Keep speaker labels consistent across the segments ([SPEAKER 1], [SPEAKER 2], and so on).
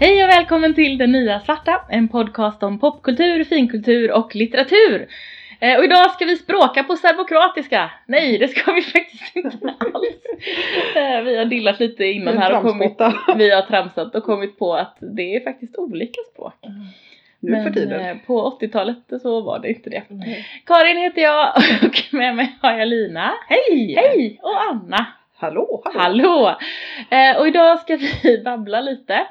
[SPEAKER 1] Hej och välkommen till Den nya svarta, en podcast om popkultur, finkultur och litteratur. Eh, och idag ska vi språka på serbokroatiska. Nej, det ska vi faktiskt inte alls. Eh, vi har dillat lite innan här och kommit, vi har tramsat och kommit på att det är faktiskt olika språk.
[SPEAKER 2] Nu för
[SPEAKER 1] Men
[SPEAKER 2] tiden.
[SPEAKER 1] eh, på 80-talet så var det inte det. Karin heter jag och med mig har jag Lina.
[SPEAKER 2] Hej!
[SPEAKER 1] Hej! Och Anna.
[SPEAKER 2] Hallå, hallå!
[SPEAKER 1] Hallå! Eh, och idag ska vi babbla lite.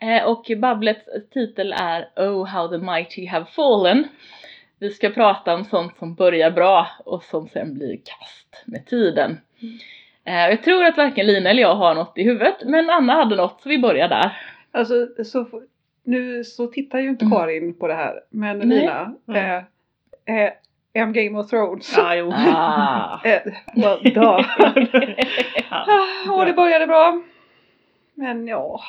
[SPEAKER 1] Eh, och babblets titel är Oh how the mighty have fallen. Vi ska prata om sånt som börjar bra och som sen blir kast med tiden. Eh, jag tror att varken Lina eller jag har något i huvudet, men Anna hade något så vi börjar där.
[SPEAKER 2] Alltså, så, nu så tittar ju inte
[SPEAKER 1] Mm.
[SPEAKER 2] Karin på det här, men
[SPEAKER 1] Nej.
[SPEAKER 2] Lina,
[SPEAKER 3] Mm.
[SPEAKER 2] Eh, eh, en Game of Thrones.
[SPEAKER 3] Ja, jo.
[SPEAKER 1] Ah.
[SPEAKER 2] Eh, well, duh.
[SPEAKER 3] ja.
[SPEAKER 2] Ah, och det började bra. Men ja,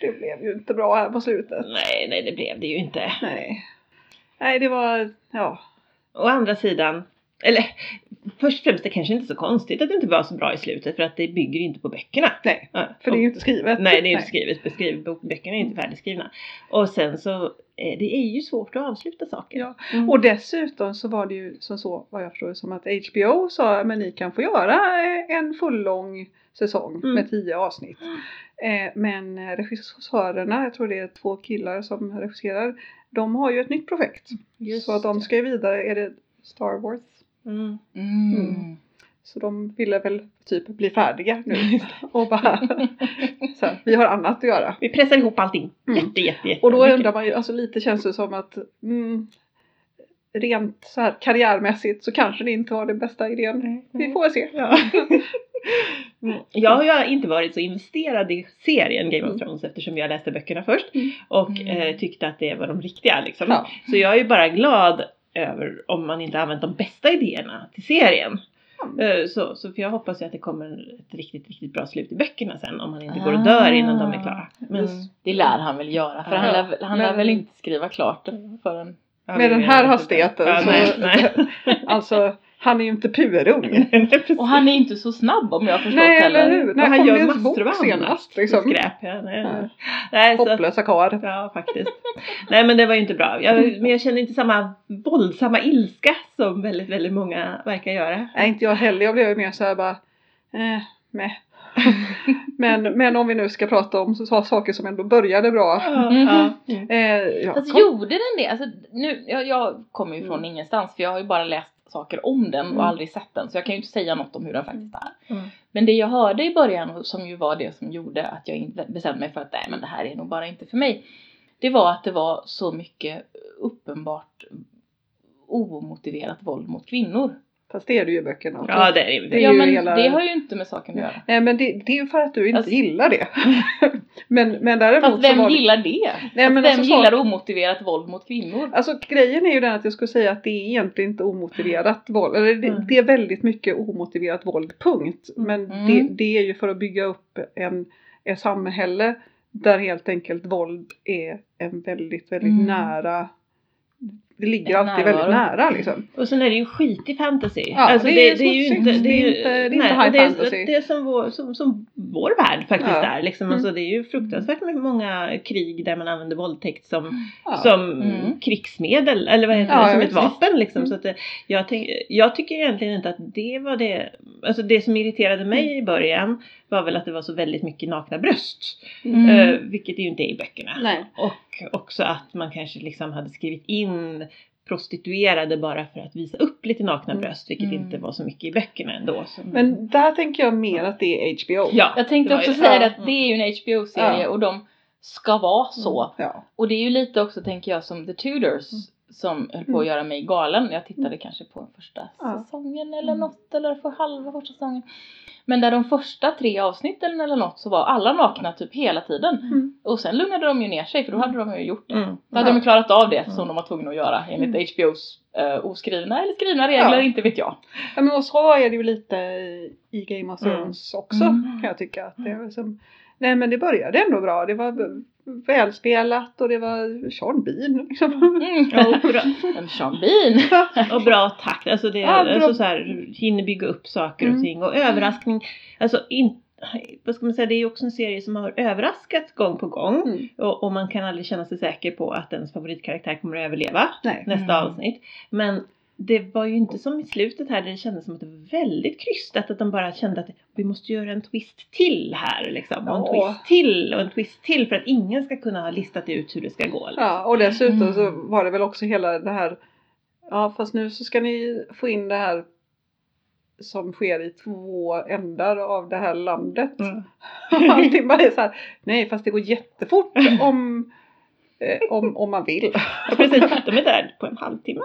[SPEAKER 2] det blev ju inte bra här på slutet.
[SPEAKER 3] Nej, nej, det blev det ju inte.
[SPEAKER 2] Nej. Nej, det var, ja.
[SPEAKER 3] Å andra sidan, eller först och främst det kanske inte är så konstigt att det inte var så bra i slutet för att det bygger inte på böckerna.
[SPEAKER 2] Nej, för det är ju inte skrivet.
[SPEAKER 3] Nej, det är ju inte skrivet. Beskriv, böckerna är inte färdigskrivna. Och sen så, eh, det är ju svårt att avsluta saker.
[SPEAKER 2] Ja.
[SPEAKER 3] Mm.
[SPEAKER 2] Och dessutom så var det ju som så, vad jag förstår som att HBO sa men ni kan få göra eh, en fullång säsong
[SPEAKER 3] Mm.
[SPEAKER 2] med tio avsnitt. Eh, men regissörerna, jag tror det är två killar som regisserar, de har ju ett nytt projekt.
[SPEAKER 3] Just
[SPEAKER 2] så att de ska ju vidare, är det Star Wars?
[SPEAKER 3] Mm.
[SPEAKER 1] Mm.
[SPEAKER 2] Mm. Så de ville väl typ bli färdiga nu. Och bara, så här, vi har annat att göra.
[SPEAKER 3] Vi pressar ihop allting.
[SPEAKER 2] Mm.
[SPEAKER 3] Jätte, jätte, jätte
[SPEAKER 2] Och då undrar man ju, alltså lite känns det som att mm, rent så här karriärmässigt så kanske det inte var den bästa idén. Vi får väl se.
[SPEAKER 3] Ja. Mm. Jag har ju inte varit så investerad i serien Game of
[SPEAKER 2] Mm.
[SPEAKER 3] Thrones eftersom jag läste böckerna först
[SPEAKER 2] Mm.
[SPEAKER 3] och
[SPEAKER 1] Mm.
[SPEAKER 3] eh, tyckte att det var de riktiga liksom.
[SPEAKER 2] Ja.
[SPEAKER 3] Så jag är ju bara glad över om man inte använt de bästa idéerna till serien. Eh, Så, så för jag hoppas ju att det kommer ett riktigt, riktigt bra slut i böckerna sen om han inte går och dör innan de är klara. Men,
[SPEAKER 1] Det lär han väl göra, för
[SPEAKER 3] Ja.
[SPEAKER 1] han, lär, han lär väl inte skriva klart förrän...
[SPEAKER 2] Med
[SPEAKER 3] det-
[SPEAKER 2] den här hastigheten
[SPEAKER 3] Ja,
[SPEAKER 2] så,
[SPEAKER 3] nej, nej.
[SPEAKER 2] alltså han är ju inte purung.
[SPEAKER 1] Och han är inte så snabb om jag förstått
[SPEAKER 2] Nej
[SPEAKER 1] heller.
[SPEAKER 2] eller hur,
[SPEAKER 3] Och
[SPEAKER 2] när
[SPEAKER 3] han gör massor av
[SPEAKER 2] senast? Liksom?
[SPEAKER 3] skräp. Ja, nej,
[SPEAKER 2] Ja.
[SPEAKER 3] nej, så att,
[SPEAKER 2] Hopplösa karl.
[SPEAKER 3] Ja, faktiskt. Nej, men det var ju inte bra. Jag, men jag kände inte samma våldsamma ilska som väldigt, väldigt många verkar göra.
[SPEAKER 2] Nej inte jag heller, jag blev ju mer såhär bara, eh, meh. men, men om vi nu ska prata om så, saker som ändå började bra.
[SPEAKER 1] Mhm.
[SPEAKER 3] ja. Mm.
[SPEAKER 2] Eh, ja, kom-
[SPEAKER 1] gjorde den det? Alltså, nu, jag, jag kommer ju från
[SPEAKER 2] Mm.
[SPEAKER 1] ingenstans för jag har ju bara läst saker om den och
[SPEAKER 2] Mm.
[SPEAKER 1] aldrig sett den så jag kan ju inte säga något om hur den faktiskt är.
[SPEAKER 3] Mm.
[SPEAKER 1] Men det jag hörde i början som ju var det som gjorde att jag bestämde mig för att nej men det här är nog bara inte för mig. Det var att det var så mycket uppenbart omotiverat våld mot kvinnor.
[SPEAKER 2] Fast det är det ju i böckerna också.
[SPEAKER 3] Ja, det är det.
[SPEAKER 2] Det är
[SPEAKER 1] ja
[SPEAKER 2] ju
[SPEAKER 1] men
[SPEAKER 2] hela-
[SPEAKER 1] det har ju inte med saken att göra.
[SPEAKER 2] Nej men det, det är ju för att du inte
[SPEAKER 1] Alltså-
[SPEAKER 2] gillar det. men, men däremot
[SPEAKER 1] Fast vem
[SPEAKER 2] så var
[SPEAKER 1] gillar det?
[SPEAKER 2] Nej, men
[SPEAKER 1] Fast vem
[SPEAKER 2] alltså,
[SPEAKER 1] gillar
[SPEAKER 2] sak-
[SPEAKER 1] omotiverat våld mot kvinnor?
[SPEAKER 2] Alltså grejen är ju den att jag skulle säga att det är egentligen inte omotiverat våld. Eller det,
[SPEAKER 3] Mm.
[SPEAKER 2] det är väldigt mycket omotiverat våld, punkt. Men
[SPEAKER 1] Mm.
[SPEAKER 2] det, det är ju för att bygga upp en, ett samhälle där helt enkelt våld är en väldigt, väldigt
[SPEAKER 1] Mm.
[SPEAKER 2] nära det ligger alltid väldigt nära liksom.
[SPEAKER 3] Och sen är det ju skit i fantasy.
[SPEAKER 2] Ja, det är smutsigt. Det är
[SPEAKER 3] ju-
[SPEAKER 2] inte- det är inte
[SPEAKER 3] nej,
[SPEAKER 2] high
[SPEAKER 3] det är,
[SPEAKER 2] fantasy.
[SPEAKER 3] Det är som vår, som, som vår värld faktiskt
[SPEAKER 2] Ja.
[SPEAKER 3] är. Liksom.
[SPEAKER 2] Mm.
[SPEAKER 3] Alltså, det är ju fruktansvärt många krig där man använder våldtäkt som,
[SPEAKER 2] Ja.
[SPEAKER 3] som
[SPEAKER 1] Mm.
[SPEAKER 3] krigsmedel eller vad heter det, som ett vapen liksom.
[SPEAKER 2] Mm.
[SPEAKER 3] Så att det, jag, tänk, jag tycker egentligen inte att det var det, alltså det som irriterade mig i början var väl att det var så väldigt mycket nakna bröst.
[SPEAKER 1] Mm.
[SPEAKER 3] Eh, vilket det ju inte är i böckerna.
[SPEAKER 2] Nej.
[SPEAKER 3] Och också att man kanske liksom hade skrivit in prostituerade bara för att visa upp lite nakna
[SPEAKER 2] Mm.
[SPEAKER 3] bröst, vilket
[SPEAKER 1] Mm.
[SPEAKER 3] inte var så mycket i böckerna ändå. Så.
[SPEAKER 2] Men där tänker jag mer att det är HBO.
[SPEAKER 3] ja,
[SPEAKER 1] Jag tänkte också säga
[SPEAKER 2] Ja.
[SPEAKER 1] det att det är ju en HBO-serie
[SPEAKER 2] Ja.
[SPEAKER 1] och de ska vara så.
[SPEAKER 2] Ja.
[SPEAKER 1] Och det är ju lite också tänker jag som The Tudors
[SPEAKER 2] Mm.
[SPEAKER 1] Som höll på
[SPEAKER 2] Mm.
[SPEAKER 1] att göra mig galen. Jag tittade kanske på första
[SPEAKER 2] Ja.
[SPEAKER 1] säsongen eller
[SPEAKER 2] Mm.
[SPEAKER 1] något eller för halva första säsongen. Men där de första tre avsnitten eller något så var alla nakna typ hela tiden.
[SPEAKER 2] Mm.
[SPEAKER 1] Och sen lugnade de ju ner sig för då hade de ju gjort det.
[SPEAKER 3] Mm.
[SPEAKER 1] Då hade
[SPEAKER 2] Ja.
[SPEAKER 1] de ju klarat av det som
[SPEAKER 3] Mm.
[SPEAKER 1] de var tvungna att göra enligt
[SPEAKER 2] Mm.
[SPEAKER 1] HBOs uh, oskrivna eller skrivna regler,
[SPEAKER 2] Ja.
[SPEAKER 1] inte vet jag.
[SPEAKER 2] Ja men och så är det ju lite i- Game of
[SPEAKER 3] Mm.
[SPEAKER 2] Thrones också
[SPEAKER 1] Mm.
[SPEAKER 2] kan jag tycka. Att det är liksom, nej men det började ändå bra. Det var välspelat och det var Sean Bean. Liksom.
[SPEAKER 1] Mm.
[SPEAKER 3] Ja, och, bra,
[SPEAKER 1] Sean Bean.
[SPEAKER 3] och bra takt, alltså det
[SPEAKER 2] Ja, bra.
[SPEAKER 3] alltså så här, hinner bygga upp saker och
[SPEAKER 2] Mm.
[SPEAKER 3] ting och överraskning. Alltså in, vad ska man säga, det är ju också en serie som har överraskat gång på gång.
[SPEAKER 2] Mm.
[SPEAKER 3] Och, och man kan aldrig känna sig säker på att ens favoritkaraktär kommer att överleva
[SPEAKER 2] Nej.
[SPEAKER 3] nästa
[SPEAKER 1] Mm.
[SPEAKER 3] avsnitt. Men det var ju inte som i slutet här där det kändes som att det var väldigt krystat. Att de bara kände att vi måste göra en twist till här liksom. Och en
[SPEAKER 2] Ja.
[SPEAKER 3] twist till och en twist till för att ingen ska kunna ha listat ut hur det ska gå. Liksom.
[SPEAKER 2] Ja, och dessutom så
[SPEAKER 1] Mm.
[SPEAKER 2] var det väl också hela det här Ja fast nu så ska ni få in det här som sker i två ändar av det här landet.
[SPEAKER 3] Mm.
[SPEAKER 2] Allting bara är så här, nej fast det går jättefort om, om, om man vill.
[SPEAKER 3] Ja, precis, de är där på en halvtimme.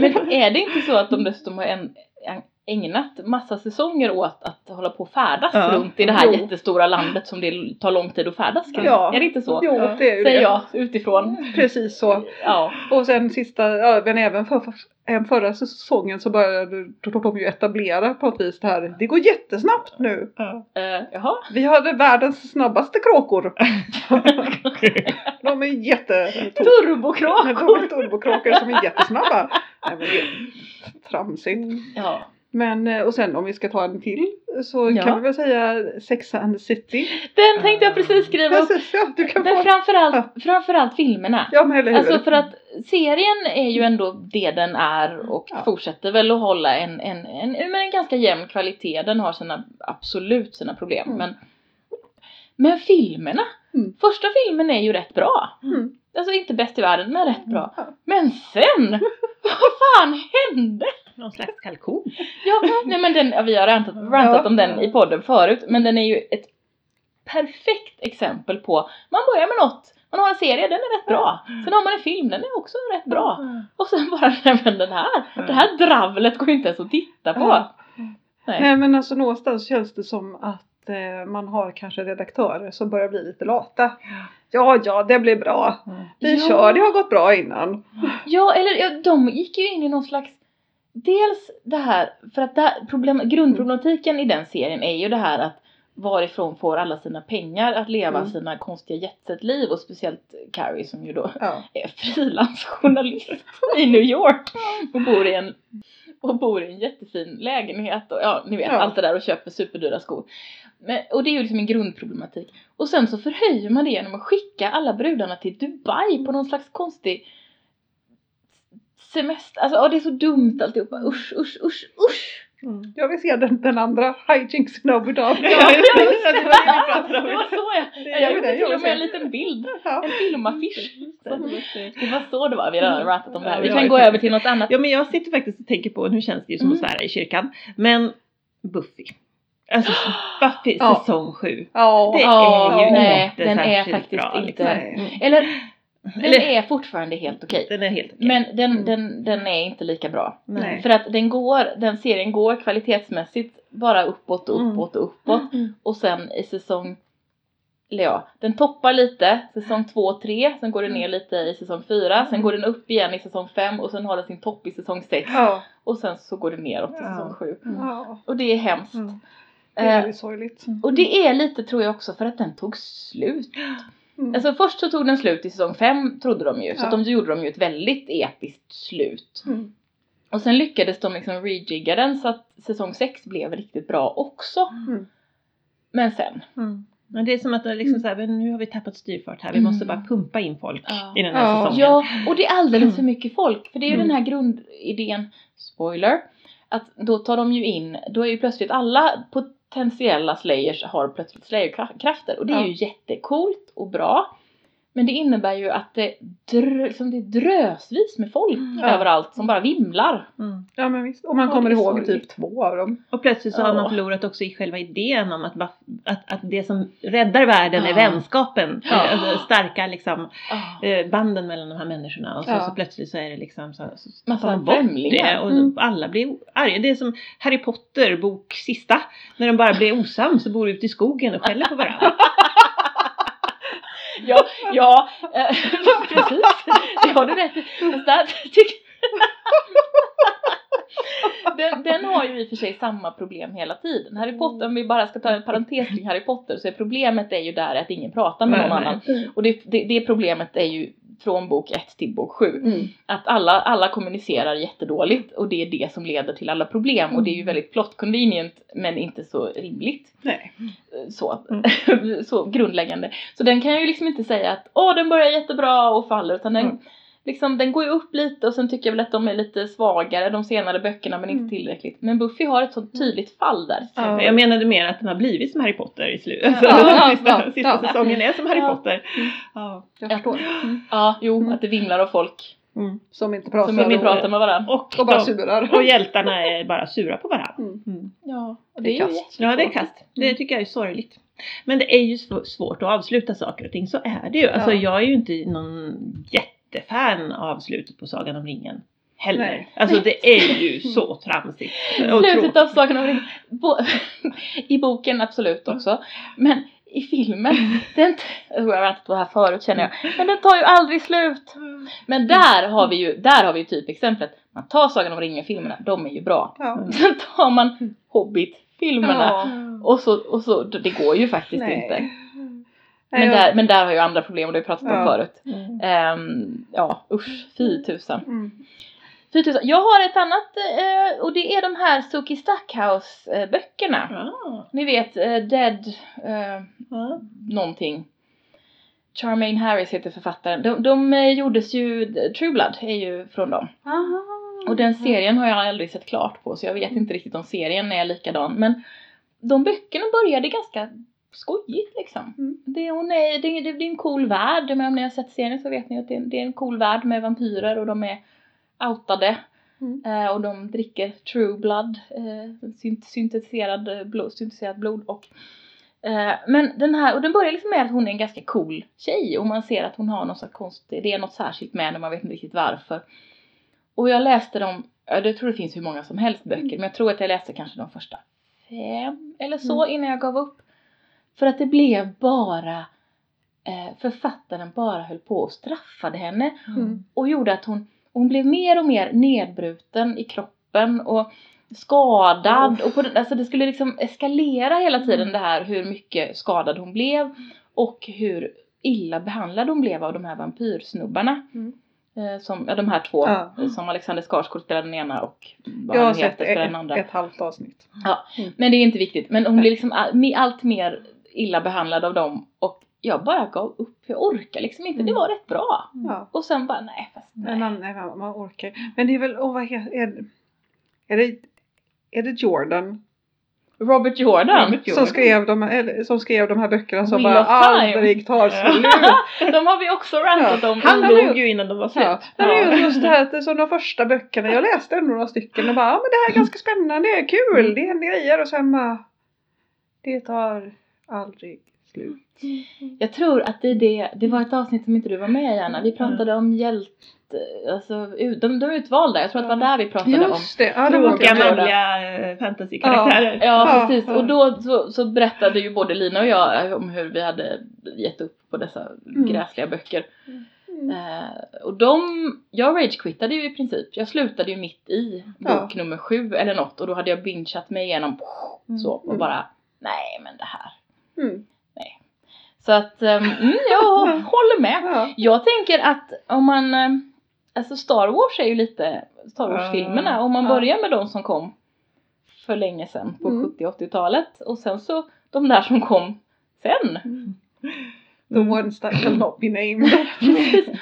[SPEAKER 1] Men är det inte så att de dessutom har en, en, ägnat massa säsonger åt att hålla på och färdas
[SPEAKER 3] Ja.
[SPEAKER 1] runt i det här
[SPEAKER 2] Jo.
[SPEAKER 1] jättestora landet som det tar lång tid att färdas kring?
[SPEAKER 2] Ja.
[SPEAKER 1] Är det inte så?
[SPEAKER 2] Jo
[SPEAKER 3] Ja.
[SPEAKER 2] det är ju
[SPEAKER 1] Säger
[SPEAKER 2] det.
[SPEAKER 1] jag utifrån.
[SPEAKER 2] Precis så.
[SPEAKER 1] Ja.
[SPEAKER 2] Och sen sista, ja, men även för, för, även förra säsongen så började de ju etablera på något vis det här. Det går jättesnabbt nu.
[SPEAKER 3] Ja.
[SPEAKER 1] Uh, jaha.
[SPEAKER 2] Vi hade världens snabbaste kråkor. De är jätte... Men De
[SPEAKER 1] Turbokråkor!
[SPEAKER 2] är turbokråkor som är jättesnabba. Nej, men det är tramsigt.
[SPEAKER 1] Ja.
[SPEAKER 2] Men eh, och sen om vi ska ta en till så
[SPEAKER 1] Ja.
[SPEAKER 2] kan vi väl säga Sex and the City.
[SPEAKER 1] Den tänkte jag precis skriva upp.
[SPEAKER 2] Ja, du kan
[SPEAKER 1] Men
[SPEAKER 2] få...
[SPEAKER 1] framförallt, framförallt filmerna.
[SPEAKER 2] Ja men eller hur.
[SPEAKER 1] Alltså för att serien är ju ändå det den är och
[SPEAKER 2] Ja.
[SPEAKER 1] fortsätter väl att hålla en, en, en, men en ganska jämn kvalitet. Den har sina, absolut sina problem.
[SPEAKER 2] Mm.
[SPEAKER 1] Men, men filmerna,
[SPEAKER 2] Mm.
[SPEAKER 1] första filmen är ju rätt bra.
[SPEAKER 2] Mm.
[SPEAKER 1] Alltså inte bäst i världen men rätt bra.
[SPEAKER 2] Ja.
[SPEAKER 1] Men sen, vad fan hände?
[SPEAKER 3] Någon slags kalkon.
[SPEAKER 1] Ja, nej men den, vi har rantat, rantat
[SPEAKER 2] Ja.
[SPEAKER 1] om den i podden förut men den är ju ett perfekt exempel på, man börjar med något, man har en serie, den är rätt bra. Sen har man en film, den är också rätt bra. Och sen bara, nej men den här, det här dravlet går ju inte ens att titta på. Nej.
[SPEAKER 2] Nej men alltså någonstans känns det som att eh, man har kanske redaktörer som börjar bli lite lata. Ja, ja, det blir bra. Vi
[SPEAKER 1] Ja.
[SPEAKER 2] kör, det har gått bra innan.
[SPEAKER 1] Ja, eller ja, de gick ju in i någon slags Dels det här, för att här problem, grundproblematiken i den serien är ju det här att varifrån får alla sina pengar att leva
[SPEAKER 2] Mm.
[SPEAKER 1] sina konstiga jetset-liv och speciellt Carrie som ju då
[SPEAKER 2] Ja.
[SPEAKER 1] är frilansjournalist i New York och bor i en och bor i en jättefin lägenhet och ja, ni vet
[SPEAKER 2] Ja.
[SPEAKER 1] allt det där och köper superdyra skor. Men, och det är ju liksom en grundproblematik. Och sen så förhöjer man det genom att skicka alla brudarna till Dubai på någon slags konstig semester. Alltså ja, det är så dumt alltihopa. Usch, usch, usch, usch!
[SPEAKER 3] Mm.
[SPEAKER 2] Jag vill se den, den andra hijinksen av Budal.
[SPEAKER 3] Ja, just det, det var det.
[SPEAKER 1] Det så jag,
[SPEAKER 2] är
[SPEAKER 1] jag
[SPEAKER 2] ju
[SPEAKER 1] gjorde till
[SPEAKER 2] jag
[SPEAKER 1] och med en liten bild.
[SPEAKER 2] Ja.
[SPEAKER 1] En filmaffisch.
[SPEAKER 3] Det var-
[SPEAKER 1] Det var så det var, vi har rattat om det här. Vi kan
[SPEAKER 3] jag
[SPEAKER 1] gå över till något annat.
[SPEAKER 3] Ja men jag sitter faktiskt och tänker på, nu känns det ju som att
[SPEAKER 1] Mm.
[SPEAKER 3] svära i kyrkan, men Buffy. Alltså Buffy säsong 7.
[SPEAKER 2] Ja.
[SPEAKER 3] Det är ju
[SPEAKER 1] nej,
[SPEAKER 3] inte
[SPEAKER 1] den är
[SPEAKER 3] särskilt
[SPEAKER 1] faktiskt
[SPEAKER 3] bra,
[SPEAKER 1] inte-
[SPEAKER 3] liksom.
[SPEAKER 2] Nej.
[SPEAKER 1] Eller den
[SPEAKER 3] Eller-
[SPEAKER 1] är fortfarande helt okej.
[SPEAKER 3] Den är helt okej.
[SPEAKER 1] Men den,
[SPEAKER 2] Mm.
[SPEAKER 1] den, den är inte lika bra.
[SPEAKER 2] Nej.
[SPEAKER 1] För att den går, den serien går kvalitetsmässigt bara uppåt och
[SPEAKER 3] Mm.
[SPEAKER 1] uppåt och uppåt.
[SPEAKER 2] Mm.
[SPEAKER 1] Och sen i säsong, eller ja, den toppar lite säsong 2 och 3, sen går den ner lite i säsong 4, sen går den upp igen i säsong 5 och sen har den sin topp i säsong 6.
[SPEAKER 2] Ja.
[SPEAKER 1] Och sen så går det neråt i
[SPEAKER 3] Ja.
[SPEAKER 1] säsong 7.
[SPEAKER 2] ja.
[SPEAKER 1] Och det är hemskt.
[SPEAKER 3] Mm.
[SPEAKER 2] Det är
[SPEAKER 1] Eh,
[SPEAKER 2] väldigt sorgligt.
[SPEAKER 1] och det är lite tror jag också för att den tog slut.
[SPEAKER 2] Mm.
[SPEAKER 1] Alltså först så tog den slut i säsong 5 trodde de ju, så
[SPEAKER 2] Ja.
[SPEAKER 1] att de gjorde de ju ett väldigt episkt slut.
[SPEAKER 2] Mm.
[SPEAKER 1] Och sen lyckades de liksom rejigga den så att säsong 6 blev riktigt bra också.
[SPEAKER 2] Mm.
[SPEAKER 1] Men sen,
[SPEAKER 3] Mm. Men det är som att det är liksom så här, men nu har vi tappat styrfart här, vi
[SPEAKER 1] Mm.
[SPEAKER 3] måste bara pumpa in folk
[SPEAKER 1] Ja.
[SPEAKER 3] i den här
[SPEAKER 2] Ja.
[SPEAKER 3] säsongen.
[SPEAKER 1] ja, och det är alldeles för mycket folk. För det är ju
[SPEAKER 3] Mm.
[SPEAKER 1] den här grundidén, spoiler, att då tar de ju in, då är ju plötsligt alla potentiella slayers har plötsligt slayerkrafter och det är ju jättecoolt och bra. Men det innebär ju att det, drö, liksom det är drösvis med folk
[SPEAKER 3] Mm.
[SPEAKER 1] Överallt som bara vimlar.
[SPEAKER 3] Mm.
[SPEAKER 2] Ja men visst. Och man
[SPEAKER 1] Ja,
[SPEAKER 2] kommer
[SPEAKER 1] är
[SPEAKER 2] ihåg
[SPEAKER 1] sorgligt.
[SPEAKER 2] typ två av dem.
[SPEAKER 3] Och plötsligt så har
[SPEAKER 1] Ja.
[SPEAKER 3] man förlorat också i själva idén om att, att, att det som räddar världen är
[SPEAKER 1] Ja.
[SPEAKER 3] vänskapen.
[SPEAKER 1] Ja.
[SPEAKER 3] Alltså, starka liksom, eh, banden mellan de här människorna. Och så,
[SPEAKER 2] Ja.
[SPEAKER 3] så plötsligt så är det liksom så, så
[SPEAKER 1] Massa
[SPEAKER 3] tar man bort
[SPEAKER 1] främlingar.
[SPEAKER 3] det och
[SPEAKER 2] Mm.
[SPEAKER 3] alla blir arga. Det är som Harry Potter bok sista. När de bara blir osams och bor ute i skogen och skäller på varandra.
[SPEAKER 1] Ja, ja, eh, precis. Det har du rätt i. Den, den har ju i och för sig samma problem hela tiden. Harry Potter, om vi bara ska ta en parentes kring Harry Potter så är problemet är ju där att ingen pratar med någon
[SPEAKER 3] Nej, nej.
[SPEAKER 1] annan. Och det, det, det problemet är ju från bok 1 till bok 7.
[SPEAKER 2] Mm.
[SPEAKER 1] Att alla, alla kommunicerar jättedåligt och det är det som leder till alla problem och det är ju väldigt plot convenient men inte så rimligt.
[SPEAKER 2] Nej.
[SPEAKER 1] Så, så grundläggande. Så den kan jag ju liksom inte säga att åh den börjar jättebra och faller utan den,
[SPEAKER 2] Mm.
[SPEAKER 1] Liksom, den går ju upp lite och sen tycker jag väl att de är lite svagare de senare böckerna men inte
[SPEAKER 2] Mm.
[SPEAKER 1] tillräckligt. Men Buffy har ett sånt tydligt fall där.
[SPEAKER 2] Ja.
[SPEAKER 3] Jag menade mer att den har blivit som Harry Potter i slutet.
[SPEAKER 1] Ja,
[SPEAKER 3] Alltså,
[SPEAKER 2] ja,
[SPEAKER 3] sista
[SPEAKER 2] ja,
[SPEAKER 3] sista
[SPEAKER 2] ja.
[SPEAKER 3] säsongen är som Harry
[SPEAKER 1] Ja.
[SPEAKER 3] Potter.
[SPEAKER 2] Mm.
[SPEAKER 3] Ja.
[SPEAKER 2] Jag förstår. Mm.
[SPEAKER 1] Ja, jo,
[SPEAKER 2] Mm.
[SPEAKER 1] att det vimlar av folk
[SPEAKER 2] Mm. Som inte pratar.
[SPEAKER 1] som inte
[SPEAKER 2] och-
[SPEAKER 1] pratar med varandra.
[SPEAKER 3] Och,
[SPEAKER 2] Och bara
[SPEAKER 3] de,
[SPEAKER 2] surar.
[SPEAKER 3] och hjältarna är bara sura på varandra.
[SPEAKER 2] Mm.
[SPEAKER 3] Mm.
[SPEAKER 1] Ja, och
[SPEAKER 2] Det är
[SPEAKER 1] det är
[SPEAKER 2] kast.
[SPEAKER 3] Ja, det är kast. Det tycker jag är sorgligt. Men det är ju sv- svårt att avsluta saker och ting, så är det ju. Alltså
[SPEAKER 2] Ja.
[SPEAKER 3] jag är ju inte någon jättefan av slutet på Sagan om ringen. Heller.
[SPEAKER 2] Nej.
[SPEAKER 3] Alltså det är ju så tramsigt.
[SPEAKER 1] Slutet av Sagan om ringen. Bo- I boken absolut också. Men i filmen, den, t- jag har varit på det här förut känner jag, men den tar ju aldrig slut. Men där har vi ju, där har vi ju typexemplet. Man tar Sagan om ringen-filmerna, de är ju bra.
[SPEAKER 2] Ja.
[SPEAKER 1] Sen tar man Hobbit-filmerna
[SPEAKER 2] Ja.
[SPEAKER 1] och så, och så, det går ju faktiskt
[SPEAKER 2] Nej.
[SPEAKER 1] inte. Men
[SPEAKER 2] jag-
[SPEAKER 1] där, men där har ju andra problem och det har vi pratat om förut.
[SPEAKER 3] Mm.
[SPEAKER 1] Ehm, ja usch, fy tusan.
[SPEAKER 2] Mm.
[SPEAKER 1] fy tusan. Jag har ett annat eh, och det är de här Suki Stackhouse böckerna.
[SPEAKER 3] Ja.
[SPEAKER 1] Ni vet eh, Dead eh,
[SPEAKER 3] Ja.
[SPEAKER 1] någonting. Charmaine Harris heter författaren. De, de eh, gjordes ju, True Blood är ju från dem.
[SPEAKER 2] Aha.
[SPEAKER 1] Och den serien har jag aldrig sett klart på så jag vet inte riktigt om serien är likadan. Men de böckerna började ganska skojigt liksom.
[SPEAKER 2] Mm.
[SPEAKER 1] Det, hon är, det, det, det är en cool värld. Men om ni har sett serien så vet ni att det, är- det är en cool värld med vampyrer och de är outade.
[SPEAKER 2] Mm.
[SPEAKER 1] Eh, och de dricker true blood, eh, synt, syntetiserad, eh, blod, syntetiserat blod och eh, men den här, och den börjar liksom med att hon är en ganska cool tjej och man ser att hon har något så konstigt, det är något särskilt med henne, man vet inte riktigt varför. Och jag läste dem, ja, jag tror det finns hur många som helst böcker, men jag tror att jag läste kanske de första fem eller så innan jag gav upp. För att det blev bara, eh, författaren bara höll på och straffade henne
[SPEAKER 2] Mm.
[SPEAKER 1] och gjorde att hon, hon blev mer och mer nedbruten i kroppen och skadad och på alltså det skulle liksom eskalera hela tiden
[SPEAKER 2] Mm.
[SPEAKER 1] det här hur mycket skadad hon blev och hur illa behandlad hon blev av de här vampyrsnubbarna.
[SPEAKER 2] Mm.
[SPEAKER 1] Eh, som, ja, de här två,
[SPEAKER 2] Ja.
[SPEAKER 1] som Alexander Skarsgård spelar den ena och vad
[SPEAKER 2] Jag har
[SPEAKER 1] han
[SPEAKER 2] sett
[SPEAKER 1] heter spelar den andra.
[SPEAKER 2] ett halvt avsnitt.
[SPEAKER 1] Men det är inte viktigt. Men hon blir liksom all, allt mer illa behandlad av dem och jag bara gav upp. Jag orkar liksom inte. Det
[SPEAKER 2] Mm.
[SPEAKER 1] var rätt bra.
[SPEAKER 2] Ja.
[SPEAKER 1] Och sen bara nej fast nej.
[SPEAKER 2] Men man, nej, man, orkar Men det är väl, åh vad heter, är, är det, är det Jordan?
[SPEAKER 1] Robert Jordan.
[SPEAKER 3] Robert Jordan.
[SPEAKER 2] Som skrev, de, eller, som skrev de här böckerna som
[SPEAKER 1] Wheel
[SPEAKER 2] bara aldrig tar slut.
[SPEAKER 1] De har vi också rantat
[SPEAKER 2] Ja.
[SPEAKER 1] om.
[SPEAKER 3] Han dog
[SPEAKER 2] ju-
[SPEAKER 3] innan de var slut.
[SPEAKER 2] Ja, men det är ju just det här att det är som de första böckerna, jag läste ändå några stycken och bara ja men det här är ganska spännande, det är kul, det händer grejer och sen bara det tar aldrig slut.
[SPEAKER 1] Jag tror att det är det, det var ett avsnitt som inte du var med i Anna. Vi pratade om hjälte, alltså ut- de, de utvalda. Jag tror att det var där vi pratade om.
[SPEAKER 2] Just det, ja det var
[SPEAKER 3] Tråkiga manliga eh, fantasykaraktärer.
[SPEAKER 1] Ja,
[SPEAKER 2] Ja,
[SPEAKER 1] precis.
[SPEAKER 2] ja.
[SPEAKER 1] Och då så, så berättade ju både Lina och jag om hur vi hade gett upp på dessa
[SPEAKER 2] Mm.
[SPEAKER 1] gräsliga böcker.
[SPEAKER 2] Mm.
[SPEAKER 1] Eh, och de, jag ragequittade ju i princip. Jag slutade ju mitt i bok nummer sju eller något och då hade jag bingeat mig igenom så och
[SPEAKER 2] Mm.
[SPEAKER 1] bara nej men det här.
[SPEAKER 2] Mm.
[SPEAKER 1] Så att um, mm, jag håller med.
[SPEAKER 2] Ja.
[SPEAKER 1] Jag tänker att om man, eh, alltså Star Wars är ju lite Star Wars-filmerna, om man
[SPEAKER 2] Ja.
[SPEAKER 1] börjar med de som kom för länge sedan på
[SPEAKER 2] Mm.
[SPEAKER 1] 70 80-talet och sen så de där som kom sen.
[SPEAKER 2] The ones that shall not be named.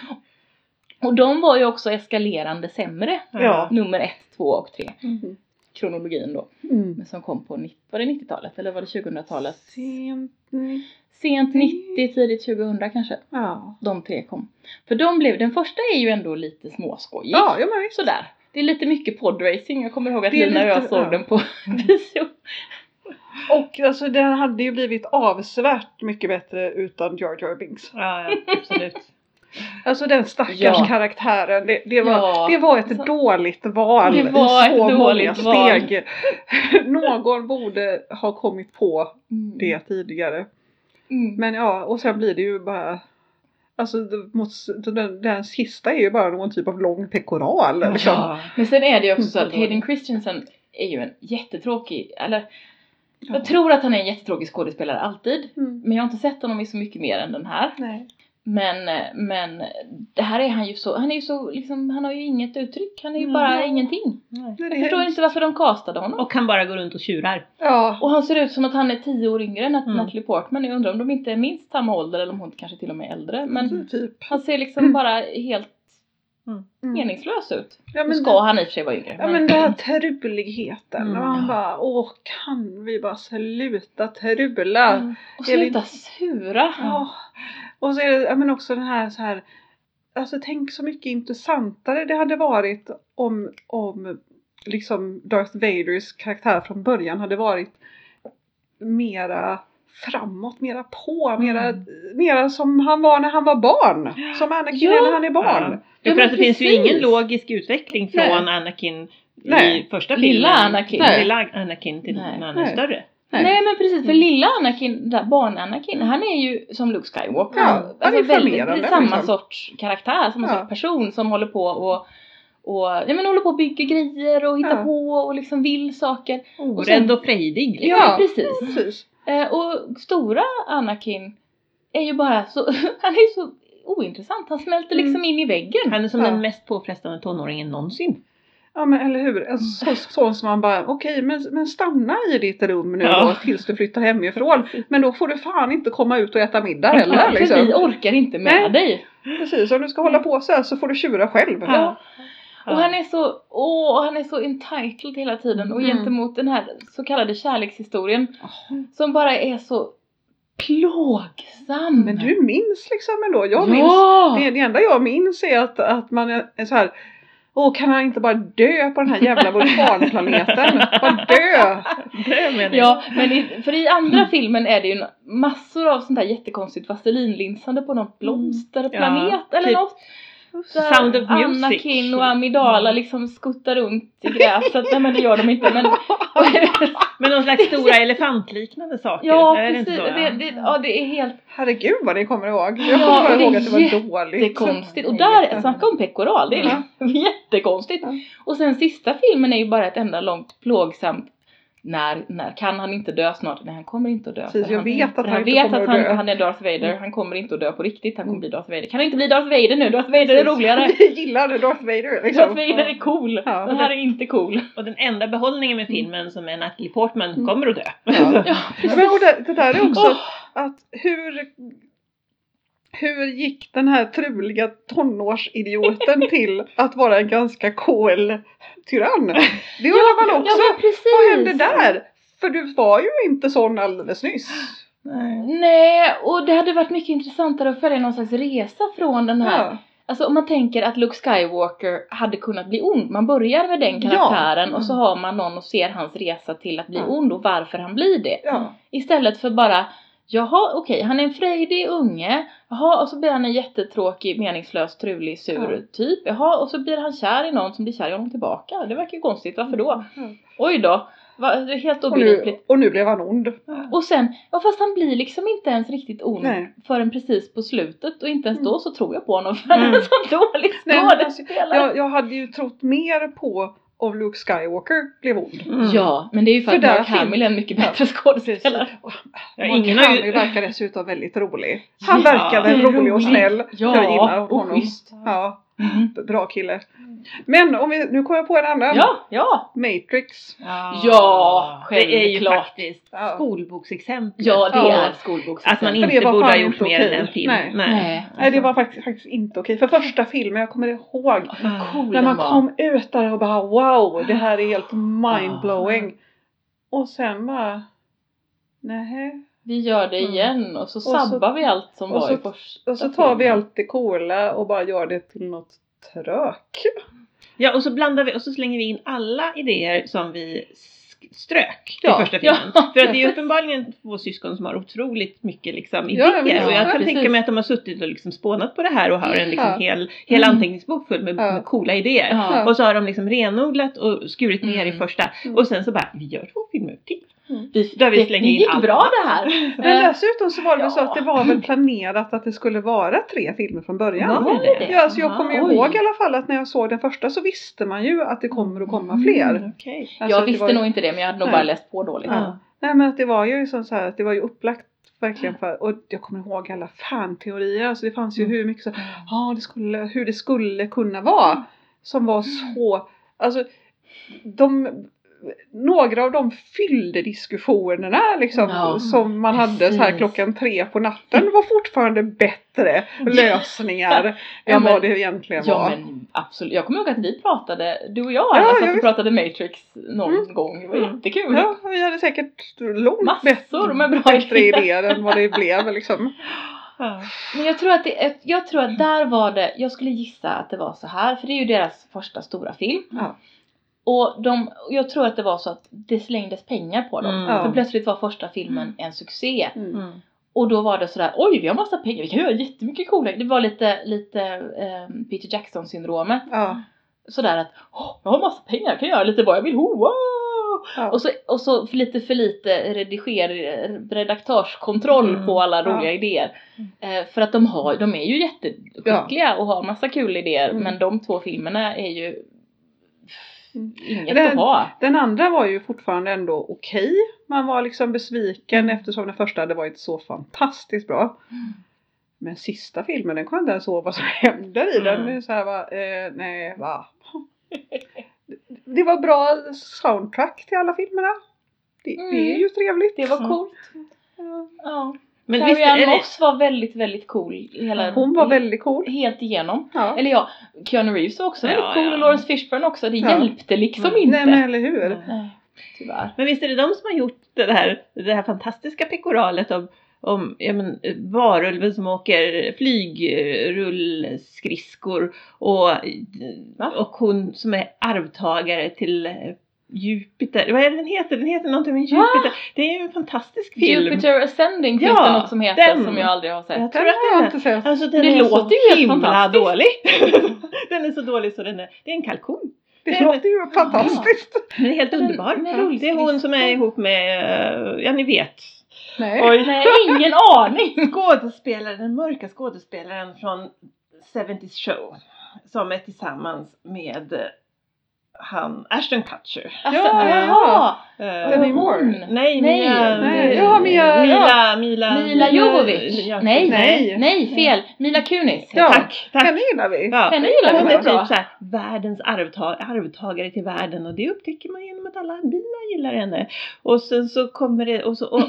[SPEAKER 1] Och de var ju också eskalerande sämre,
[SPEAKER 2] Ja.
[SPEAKER 1] nummer ett, två och tre.
[SPEAKER 2] Mm.
[SPEAKER 1] Kronologin då,
[SPEAKER 2] Mm.
[SPEAKER 1] men som kom på, 90 var det 90-talet eller var det 2000-talet?
[SPEAKER 2] Sent. mm.
[SPEAKER 1] Sent 90, tidigt 2000 kanske.
[SPEAKER 2] Ja.
[SPEAKER 1] De tre kom. För de blev, den första är ju ändå lite småskojig.
[SPEAKER 2] Ja, ja men visst.
[SPEAKER 1] Sådär. Det är lite mycket podracing. Jag kommer ihåg att Lina och jag såg
[SPEAKER 2] ja.
[SPEAKER 1] den på bio.
[SPEAKER 2] Och alltså den hade ju blivit avsevärt mycket bättre utan Jar Jar Binks.
[SPEAKER 3] Ja, ja, absolut.
[SPEAKER 2] Alltså den stackars
[SPEAKER 1] Ja.
[SPEAKER 2] karaktären, det, det, var,
[SPEAKER 1] Ja.
[SPEAKER 2] det var ett dåligt val
[SPEAKER 1] det var
[SPEAKER 2] i så många steg. Någon borde ha kommit på det tidigare.
[SPEAKER 1] Mm.
[SPEAKER 2] Men ja, och sen blir det ju bara Alltså den, den sista är ju bara någon typ av lång pekoral. Liksom.
[SPEAKER 3] Ja.
[SPEAKER 1] Men sen är det ju också så att
[SPEAKER 2] Mm.
[SPEAKER 1] Hayden Christensen är ju en jättetråkig, eller
[SPEAKER 2] Ja.
[SPEAKER 1] jag tror att han är en jättetråkig skådespelare alltid.
[SPEAKER 2] Mm.
[SPEAKER 1] Men jag har inte sett honom i så mycket mer än den här.
[SPEAKER 2] Nej.
[SPEAKER 1] Men, men det här är han ju så, han är ju så liksom, han har ju inget uttryck, han är ju
[SPEAKER 3] Mm.
[SPEAKER 1] bara ingenting.
[SPEAKER 3] Nej.
[SPEAKER 1] Jag förstår inte varför de castade honom.
[SPEAKER 3] Och han bara går runt och tjurar.
[SPEAKER 2] Ja.
[SPEAKER 1] Och han ser ut som att han är tio år yngre än
[SPEAKER 3] Mm.
[SPEAKER 1] Natalie Portman. Jag undrar om de inte är minst samma ålder eller om hon kanske till och med är äldre. Men
[SPEAKER 2] typ.
[SPEAKER 1] han ser liksom bara helt
[SPEAKER 2] Mm.
[SPEAKER 1] meningslös ut.
[SPEAKER 2] Ja,
[SPEAKER 1] Nu
[SPEAKER 2] men
[SPEAKER 1] ska
[SPEAKER 2] det,
[SPEAKER 1] han i och för sig vara yngre.
[SPEAKER 2] ja men den här truligheten.
[SPEAKER 3] Mm.
[SPEAKER 2] När man bara, åh kan vi bara sluta trula?
[SPEAKER 1] Mm. Och sluta sura.
[SPEAKER 2] Ja. Och så är det men också den här så här. Alltså tänk så mycket intressantare det hade varit om, om liksom Darth Vaders karaktär från början hade varit mera framåt, mera på, mera,
[SPEAKER 3] Mm.
[SPEAKER 2] mera som han var när han var barn. Som Anakin
[SPEAKER 1] Ja.
[SPEAKER 2] är när han är barn.
[SPEAKER 3] Ja.
[SPEAKER 1] Ja,
[SPEAKER 3] för att det finns ju ingen logisk utveckling från
[SPEAKER 2] Nej.
[SPEAKER 3] Anakin
[SPEAKER 2] Nej.
[SPEAKER 3] i första filmen.
[SPEAKER 1] Lilla Anakin.
[SPEAKER 2] Nej.
[SPEAKER 3] Lilla Anakin till
[SPEAKER 1] Nej.
[SPEAKER 3] när han är
[SPEAKER 2] Nej.
[SPEAKER 3] större.
[SPEAKER 2] Nej.
[SPEAKER 1] Nej men precis, för
[SPEAKER 2] Mm.
[SPEAKER 1] lilla Anakin, där barn-Anakin, han är ju som Luke Skywalker.
[SPEAKER 2] Ja,
[SPEAKER 1] alltså,
[SPEAKER 2] han är
[SPEAKER 1] väldigt,
[SPEAKER 2] charmerande,
[SPEAKER 1] är samma
[SPEAKER 2] liksom.
[SPEAKER 1] sorts karaktär, samma
[SPEAKER 2] Ja.
[SPEAKER 1] sorts person som håller på och och ja, men håller på och bygger grejer och hittar
[SPEAKER 2] Ja.
[SPEAKER 1] på och liksom vill saker.
[SPEAKER 3] Orädd
[SPEAKER 1] sen-
[SPEAKER 3] och frejdig. liksom.
[SPEAKER 1] Ja, precis.
[SPEAKER 2] Precis.
[SPEAKER 1] Eh, och stora Anakin är ju bara så, han är ju så ointressant. Han smälter
[SPEAKER 2] Mm.
[SPEAKER 1] liksom in i väggen.
[SPEAKER 3] Han är som
[SPEAKER 2] Ja.
[SPEAKER 3] den mest påfrestande tonåringen någonsin.
[SPEAKER 2] Ja men eller hur. En Så, så som man bara, okej men, men stanna i ditt rum nu
[SPEAKER 3] Ja.
[SPEAKER 2] då tills du flyttar hemifrån. Men då får du fan inte komma ut och äta middag
[SPEAKER 1] Ja,
[SPEAKER 2] heller
[SPEAKER 1] för
[SPEAKER 2] liksom.
[SPEAKER 1] vi orkar inte med
[SPEAKER 2] Nej.
[SPEAKER 1] dig.
[SPEAKER 2] Precis, om du ska hålla på så här så får du tjura själv.
[SPEAKER 1] Ja. Och han är så, åh, han är så entitled hela tiden och
[SPEAKER 2] Mm.
[SPEAKER 1] gentemot den här så kallade kärlekshistorien som bara är så plågsam.
[SPEAKER 2] Men du minns liksom ändå. Jag minns,
[SPEAKER 1] ja!
[SPEAKER 2] det, det enda jag minns är att, att man är så här. Åh, kan han inte bara dö på den här jävla vulkanplaneten? bara dö!
[SPEAKER 3] Det menar jag.
[SPEAKER 1] Ja, men i, för i andra filmen är det ju massor av sånt där jättekonstigt vaselinlinsande på någon blomsterplanet
[SPEAKER 3] Ja,
[SPEAKER 1] eller
[SPEAKER 3] typ
[SPEAKER 1] något. Där
[SPEAKER 3] Sound of Music.
[SPEAKER 1] Anakin och Amidala liksom skuttar runt i gräset. Nej men det gör de inte men
[SPEAKER 3] Men någon slags stora elefantliknande saker.
[SPEAKER 1] Ja
[SPEAKER 3] är det
[SPEAKER 1] precis,
[SPEAKER 3] så?
[SPEAKER 1] det, det, ja, det är helt
[SPEAKER 2] Herregud vad ni kommer ihåg. Jag
[SPEAKER 1] Ja,
[SPEAKER 2] kommer
[SPEAKER 1] det
[SPEAKER 2] ihåg
[SPEAKER 1] är
[SPEAKER 2] att det var dåligt.
[SPEAKER 1] jättekonstigt. Och där, snacka om pekoral, det är jättekonstigt.
[SPEAKER 2] Ja.
[SPEAKER 1] Och sen sista filmen är ju bara ett enda långt plågsamt när, när kan han inte dö snart? Nej han kommer inte att dö.
[SPEAKER 2] Precis, jag
[SPEAKER 1] han,
[SPEAKER 2] vet att han
[SPEAKER 1] han
[SPEAKER 2] inte
[SPEAKER 1] vet att han,
[SPEAKER 2] dö.
[SPEAKER 1] han är Darth Vader,
[SPEAKER 2] Mm.
[SPEAKER 1] han kommer inte att dö på riktigt, han kommer
[SPEAKER 2] Mm.
[SPEAKER 1] bli Darth Vader. Kan han inte bli Darth Vader nu? Darth Vader är roligare!
[SPEAKER 2] Jag gillar Darth Vader liksom.
[SPEAKER 1] Darth Vader är cool!
[SPEAKER 2] Ja.
[SPEAKER 1] Den här är inte cool.
[SPEAKER 3] Och den enda behållningen med filmen som är Natalie Portman
[SPEAKER 2] Mm.
[SPEAKER 3] kommer att dö.
[SPEAKER 2] Ja.
[SPEAKER 1] Ja,
[SPEAKER 2] Ja,
[SPEAKER 1] precis.
[SPEAKER 2] Men det, det där är också
[SPEAKER 1] Åh,
[SPEAKER 2] att hur hur gick den här truliga tonårsidioten till att vara en ganska cool tyrann? Det undrar man
[SPEAKER 1] ja
[SPEAKER 2] också.
[SPEAKER 1] precis!
[SPEAKER 2] Vad hände där? För du var ju inte sån alldeles nyss.
[SPEAKER 1] Nej, och det hade varit mycket intressantare att följa någon slags resa från den här
[SPEAKER 2] Ja.
[SPEAKER 1] Alltså om man tänker att Luke Skywalker hade kunnat bli ond. Man börjar med den
[SPEAKER 2] Ja.
[SPEAKER 1] karaktären och så
[SPEAKER 2] Mm.
[SPEAKER 1] har man någon och ser hans resa till att bli
[SPEAKER 2] Ja.
[SPEAKER 1] ond och varför han blir det.
[SPEAKER 2] Ja.
[SPEAKER 1] Istället för bara Jaha okej, han är en frejdig unge. Jaha, och så blir han en jättetråkig, meningslös, trulig, sur
[SPEAKER 2] Ja.
[SPEAKER 1] typ. Jaha, och så blir han kär i någon som blir kär i honom tillbaka. Det verkar ju konstigt, varför då?
[SPEAKER 2] Mm.
[SPEAKER 1] Oj då, Va, det är helt
[SPEAKER 2] Och,
[SPEAKER 1] obegripligt.
[SPEAKER 2] och nu blev han ond.
[SPEAKER 1] Och sen, ja fast han blir liksom inte ens riktigt ond
[SPEAKER 2] Nej.
[SPEAKER 1] förrän precis på slutet och inte ens
[SPEAKER 2] Mm.
[SPEAKER 1] då så tror jag på honom för han är
[SPEAKER 3] Mm.
[SPEAKER 1] en så dålig skådespelare.
[SPEAKER 2] Jag, jag hade ju trott mer på om Luke Skywalker blev ond.
[SPEAKER 3] Mm.
[SPEAKER 1] Ja, men det är ju för,
[SPEAKER 2] För
[SPEAKER 1] att
[SPEAKER 2] där
[SPEAKER 1] Mark Hamill är en mycket bättre skådespelare.
[SPEAKER 2] Och
[SPEAKER 3] Ja,
[SPEAKER 2] Mark
[SPEAKER 3] ingen har ju-
[SPEAKER 2] Hamill verkar dessutom väldigt rolig. Han
[SPEAKER 1] Ja,
[SPEAKER 2] verkar väl rolig och snäll.
[SPEAKER 1] Ja,
[SPEAKER 2] jag gillar
[SPEAKER 1] och
[SPEAKER 2] honom.
[SPEAKER 1] schysst.
[SPEAKER 2] Ja,
[SPEAKER 1] Mm.
[SPEAKER 2] bra kille. Men om vi, nu kommer jag på en annan.
[SPEAKER 1] Ja, ja.
[SPEAKER 2] Matrix.
[SPEAKER 1] Ja,
[SPEAKER 3] Det är ju faktiskt
[SPEAKER 2] Ja.
[SPEAKER 3] skolboksexempel.
[SPEAKER 1] Ja, det
[SPEAKER 2] Ja.
[SPEAKER 1] är skolboksexempel.
[SPEAKER 3] Att man inte
[SPEAKER 2] var
[SPEAKER 3] borde ha gjort mer än en film.
[SPEAKER 2] Nej.
[SPEAKER 1] Nej.
[SPEAKER 2] Nej det var faktiskt, faktiskt inte okej. För första filmen, jag kommer ihåg.
[SPEAKER 1] Cool
[SPEAKER 2] När man
[SPEAKER 1] var.
[SPEAKER 2] kom ut där och bara wow, det här är helt mindblowing. Och sen bara, nej.
[SPEAKER 1] Vi gör det
[SPEAKER 2] Mm.
[SPEAKER 1] igen och så
[SPEAKER 2] så-
[SPEAKER 1] sabbar vi allt som
[SPEAKER 2] och
[SPEAKER 1] var
[SPEAKER 2] så-
[SPEAKER 1] i första
[SPEAKER 2] Och så tar vi allt det coola och bara gör det till något trök.
[SPEAKER 3] Ja, och så blandar vi och så slänger vi in alla idéer som vi strök
[SPEAKER 2] Ja,
[SPEAKER 3] i första filmen.
[SPEAKER 1] ja,
[SPEAKER 3] För att det är uppenbarligen två syskon som har otroligt mycket liksom,
[SPEAKER 2] Ja,
[SPEAKER 3] idéer.
[SPEAKER 2] men-
[SPEAKER 3] och jag
[SPEAKER 1] ja,
[SPEAKER 3] kan
[SPEAKER 1] precis.
[SPEAKER 3] tänka mig att de har suttit och liksom spånat på det här och har en liksom
[SPEAKER 2] Ja.
[SPEAKER 3] hel, hel
[SPEAKER 1] Mm.
[SPEAKER 3] anteckningsbok full med,
[SPEAKER 2] Ja.
[SPEAKER 3] med coola idéer.
[SPEAKER 1] Ja.
[SPEAKER 3] Och så har de liksom renodlat och skurit ner i
[SPEAKER 1] Mm.
[SPEAKER 3] första.
[SPEAKER 2] Mm.
[SPEAKER 3] Och sen så bara, vi gör två filmer till.
[SPEAKER 1] Vi,
[SPEAKER 3] Där vi
[SPEAKER 1] det,
[SPEAKER 3] slänger
[SPEAKER 1] det
[SPEAKER 3] in
[SPEAKER 1] gick
[SPEAKER 3] allt.
[SPEAKER 1] bra det här.
[SPEAKER 2] Men
[SPEAKER 1] Eh,
[SPEAKER 2] dessutom så var det väl så
[SPEAKER 1] ja.
[SPEAKER 2] att det var väl planerat att det skulle vara tre filmer från början.
[SPEAKER 3] Var det det?
[SPEAKER 2] Ja, alltså jag kommer ihåg i alla fall att när jag såg den första så visste man ju att det kommer att komma fler.
[SPEAKER 3] Mm, okej.
[SPEAKER 2] Alltså
[SPEAKER 1] jag visste
[SPEAKER 2] var-
[SPEAKER 1] nog inte det men jag hade nog
[SPEAKER 2] Nej.
[SPEAKER 1] bara läst på dåligt.
[SPEAKER 3] Ja.
[SPEAKER 2] Nej men att det var ju liksom så här att det var ju upplagt verkligen för, och jag kommer ihåg alla fanteorier, alltså det fanns ju
[SPEAKER 3] Mm.
[SPEAKER 2] hur mycket så, ja det skulle, hur det skulle kunna vara. Som var så, alltså de, några av de fyllde diskussionerna liksom
[SPEAKER 1] Ja,
[SPEAKER 2] som man hade så här
[SPEAKER 1] precis.
[SPEAKER 2] klockan tre på natten var fortfarande bättre lösningar
[SPEAKER 1] Ja,
[SPEAKER 2] än
[SPEAKER 1] men-
[SPEAKER 2] vad det egentligen
[SPEAKER 1] Ja
[SPEAKER 2] var.
[SPEAKER 1] men absolut, jag kommer ihåg att vi pratade, du och jag
[SPEAKER 2] Ja, jag
[SPEAKER 1] satt och pratade Matrix någon
[SPEAKER 2] Mm.
[SPEAKER 1] gång, det var jättekul.
[SPEAKER 2] Ja, vi hade säkert långt
[SPEAKER 1] Massor
[SPEAKER 2] bättre,
[SPEAKER 1] med bra
[SPEAKER 2] bättre
[SPEAKER 1] idéer.
[SPEAKER 2] idéer än vad det blev liksom.
[SPEAKER 1] Men jag tror att det, jag tror att där var det, jag skulle gissa att det var så här, för det är ju deras första stora film. Och de, jag tror att det var så att det slängdes pengar på dem.
[SPEAKER 3] Mm.
[SPEAKER 1] För plötsligt var första filmen en succé.
[SPEAKER 2] Mm.
[SPEAKER 3] Mm.
[SPEAKER 1] Och då var det sådär, oj vi har massa pengar, vi kan göra jättemycket coola Det var lite, lite ehm, Peter Jackson syndromet.
[SPEAKER 2] Ja.
[SPEAKER 1] Sådär att, jag har massa pengar, jag kan göra lite vad jag vill!
[SPEAKER 2] Ja.
[SPEAKER 1] Och så, och så för lite för lite rediger, redaktörskontroll
[SPEAKER 3] Mm.
[SPEAKER 1] på alla roliga
[SPEAKER 2] Ja.
[SPEAKER 1] idéer. Eh, för att de, har, de är ju jätteskickliga och har massa kul idéer
[SPEAKER 2] Mm.
[SPEAKER 1] men de två filmerna är ju
[SPEAKER 2] Mm.
[SPEAKER 1] Inget
[SPEAKER 2] Den-
[SPEAKER 1] att ha.
[SPEAKER 2] Den andra var ju fortfarande ändå okej. Man var liksom besviken eftersom den första hade varit så fantastiskt bra. Men sista filmen, den kommer jag inte ens ihåg vad som händer i den.
[SPEAKER 3] Mm.
[SPEAKER 2] Så här, va, eh, nej, va. Det var bra soundtrack till alla filmerna. Det, det är
[SPEAKER 1] Mm.
[SPEAKER 2] ju trevligt.
[SPEAKER 1] Det var
[SPEAKER 3] Mm.
[SPEAKER 1] coolt.
[SPEAKER 2] Ja.
[SPEAKER 1] Ja.
[SPEAKER 3] Men
[SPEAKER 1] Carrie Ann. Moss var väldigt, väldigt cool. Hela,
[SPEAKER 2] Hon var väldigt cool.
[SPEAKER 1] Helt igenom.
[SPEAKER 2] Ja.
[SPEAKER 1] Eller ja, Keanu Reeves var också
[SPEAKER 3] Ja,
[SPEAKER 1] väldigt cool
[SPEAKER 3] ja.
[SPEAKER 1] och Lawrence Fishburne också. Det
[SPEAKER 2] Ja.
[SPEAKER 1] hjälpte liksom
[SPEAKER 3] Mm.
[SPEAKER 1] inte.
[SPEAKER 2] Nej men eller hur.
[SPEAKER 3] Mm.
[SPEAKER 1] Nej, tyvärr.
[SPEAKER 3] Men visst är det de som har gjort det här, det här fantastiska pekoralet om, om ja, men, varulven som åker flygrullskridskor och,
[SPEAKER 1] Va?
[SPEAKER 3] och hon som är arvtagare till Jupiter. Vad är det den heter? Den heter någonting med Jupiter. Det är ju en fantastisk film.
[SPEAKER 1] Jupiter Ascending finns
[SPEAKER 3] Ja,
[SPEAKER 1] det något som heter
[SPEAKER 3] den.
[SPEAKER 1] som jag aldrig har sett.
[SPEAKER 3] Jag tror
[SPEAKER 2] Den
[SPEAKER 3] att
[SPEAKER 2] jag inte sett.
[SPEAKER 3] Alltså den
[SPEAKER 1] Det
[SPEAKER 3] är
[SPEAKER 1] låter ju helt fantastiskt.
[SPEAKER 3] dålig. den är så dålig så den är, det är en kalkon.
[SPEAKER 2] Det
[SPEAKER 3] Nej,
[SPEAKER 2] låter ju fantastiskt.
[SPEAKER 3] Den är helt underbar. det är hon som är ihop med, eh, ja ni vet.
[SPEAKER 2] Nej.
[SPEAKER 3] Oj.
[SPEAKER 1] Nej, ingen aning!
[SPEAKER 3] skådespelaren, den mörka skådespelaren från 70s show. Som är tillsammans med han, Ashton Kutcher.
[SPEAKER 1] Alltså,
[SPEAKER 2] Ja,
[SPEAKER 1] jaha!
[SPEAKER 3] Eh,
[SPEAKER 2] Demi Moore.
[SPEAKER 1] hon.
[SPEAKER 3] Nej,
[SPEAKER 1] Nej,
[SPEAKER 3] Mia,
[SPEAKER 2] nej, ja, Mia-
[SPEAKER 3] Mila, Mila,
[SPEAKER 1] Mila Jovovich.
[SPEAKER 3] ja,
[SPEAKER 1] Nej,
[SPEAKER 2] Nej.
[SPEAKER 1] nej, fel. Mila Kunis.
[SPEAKER 2] Ja.
[SPEAKER 3] Tack, tack.
[SPEAKER 2] Henne gillar vi.
[SPEAKER 3] Ja.
[SPEAKER 1] Henne gillar
[SPEAKER 3] Hon
[SPEAKER 1] vi
[SPEAKER 3] är
[SPEAKER 1] bra.
[SPEAKER 3] typ såhär världens arvtag arvtagare till världen och det upptäcker man genom att alla bina gillar henne. Och sen så kommer det och så, och, och,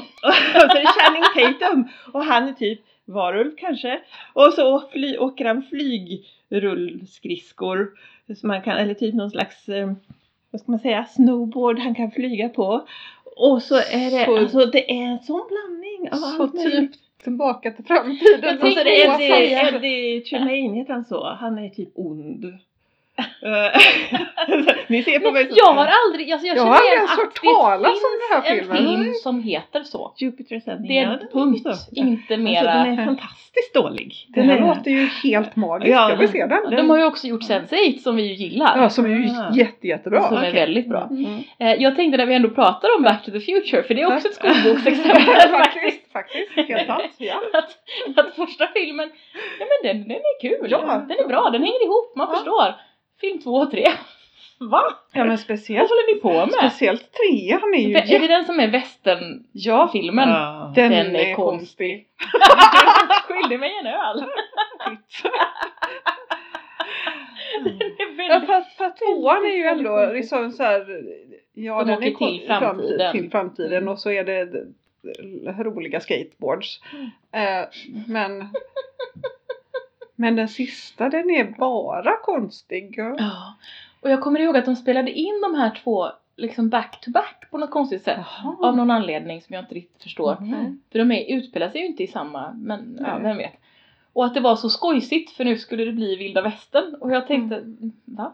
[SPEAKER 3] och så är det Channing Tatum och han är typ varulv kanske. Och så fly, åker han flygrullskridskor. Som man kan, eller typ någon slags, eh, vad ska man säga, snowboard han kan flyga på. Och så är det,
[SPEAKER 2] Så-
[SPEAKER 3] alltså det är en sån blandning av
[SPEAKER 2] Så
[SPEAKER 3] allt
[SPEAKER 2] typ tillbaka till framtiden.
[SPEAKER 1] Jag
[SPEAKER 3] Och så är det
[SPEAKER 1] tänkte
[SPEAKER 3] Eddie, Eddie Tremaine, heter han så? Han är typ ond. Ni ser på mig så.
[SPEAKER 1] jag har aldrig, alltså jag
[SPEAKER 2] Jag
[SPEAKER 1] känner igen att det
[SPEAKER 2] talas om
[SPEAKER 1] finns
[SPEAKER 2] den här
[SPEAKER 1] en
[SPEAKER 2] filmen.
[SPEAKER 1] film som heter så.
[SPEAKER 3] Jupiter.
[SPEAKER 1] Det är
[SPEAKER 3] ja,
[SPEAKER 1] en
[SPEAKER 3] den
[SPEAKER 1] punkt,
[SPEAKER 3] så.
[SPEAKER 1] inte
[SPEAKER 3] Alltså
[SPEAKER 1] mera.
[SPEAKER 3] den är fantastiskt dålig. Den
[SPEAKER 2] här
[SPEAKER 3] är,
[SPEAKER 2] låter ju helt magiskt.
[SPEAKER 3] Ja,
[SPEAKER 2] jag vill se den.
[SPEAKER 1] De har ju också gjort Sense8 som vi ju gillar.
[SPEAKER 2] Ja, som är ju
[SPEAKER 3] Ah.
[SPEAKER 2] jätte, jättebra.
[SPEAKER 1] som är
[SPEAKER 3] okej.
[SPEAKER 1] väldigt bra.
[SPEAKER 3] Mm.
[SPEAKER 1] Eh, jag tänkte när vi ändå pratar om Back to the Future, för det är också ett
[SPEAKER 2] Ja.
[SPEAKER 1] skolboksexempel faktiskt.
[SPEAKER 2] faktiskt. Helt sant. Ja.
[SPEAKER 1] Att, att första filmen, ja men den, den är kul.
[SPEAKER 2] Ja.
[SPEAKER 1] Den är bra, den hänger ihop, man
[SPEAKER 2] Ja.
[SPEAKER 1] förstår. Film två och tre. Va?
[SPEAKER 2] ja, men
[SPEAKER 1] Vad
[SPEAKER 2] speciellt,
[SPEAKER 1] håller ni på med?
[SPEAKER 2] speciellt trean är ju
[SPEAKER 1] Är det den som är västern
[SPEAKER 2] Ja,
[SPEAKER 1] filmen?
[SPEAKER 3] Ja.
[SPEAKER 2] den,
[SPEAKER 1] den är
[SPEAKER 2] är konstig.
[SPEAKER 1] Skyldig mig en öl. Den är
[SPEAKER 2] Ja,
[SPEAKER 1] väldigt-
[SPEAKER 2] för, för att tvåan är ju ändå liksom så här, ja
[SPEAKER 1] De
[SPEAKER 2] den
[SPEAKER 1] åker
[SPEAKER 2] är
[SPEAKER 1] till framtiden.
[SPEAKER 2] till framtiden
[SPEAKER 1] Mm.
[SPEAKER 2] och så är det d- roliga skateboards. Eh, men men den sista den är bara konstig.
[SPEAKER 1] Ja. Och jag kommer ihåg att de spelade in de här två liksom back to back på något konstigt sätt. Av någon anledning som jag inte riktigt förstår.
[SPEAKER 3] Mm.
[SPEAKER 1] För de är, utspelar sig ju inte i samma, men ja, vem vet. Och att det var så skojsigt för nu skulle det bli vilda västern. Och jag tänkte, va?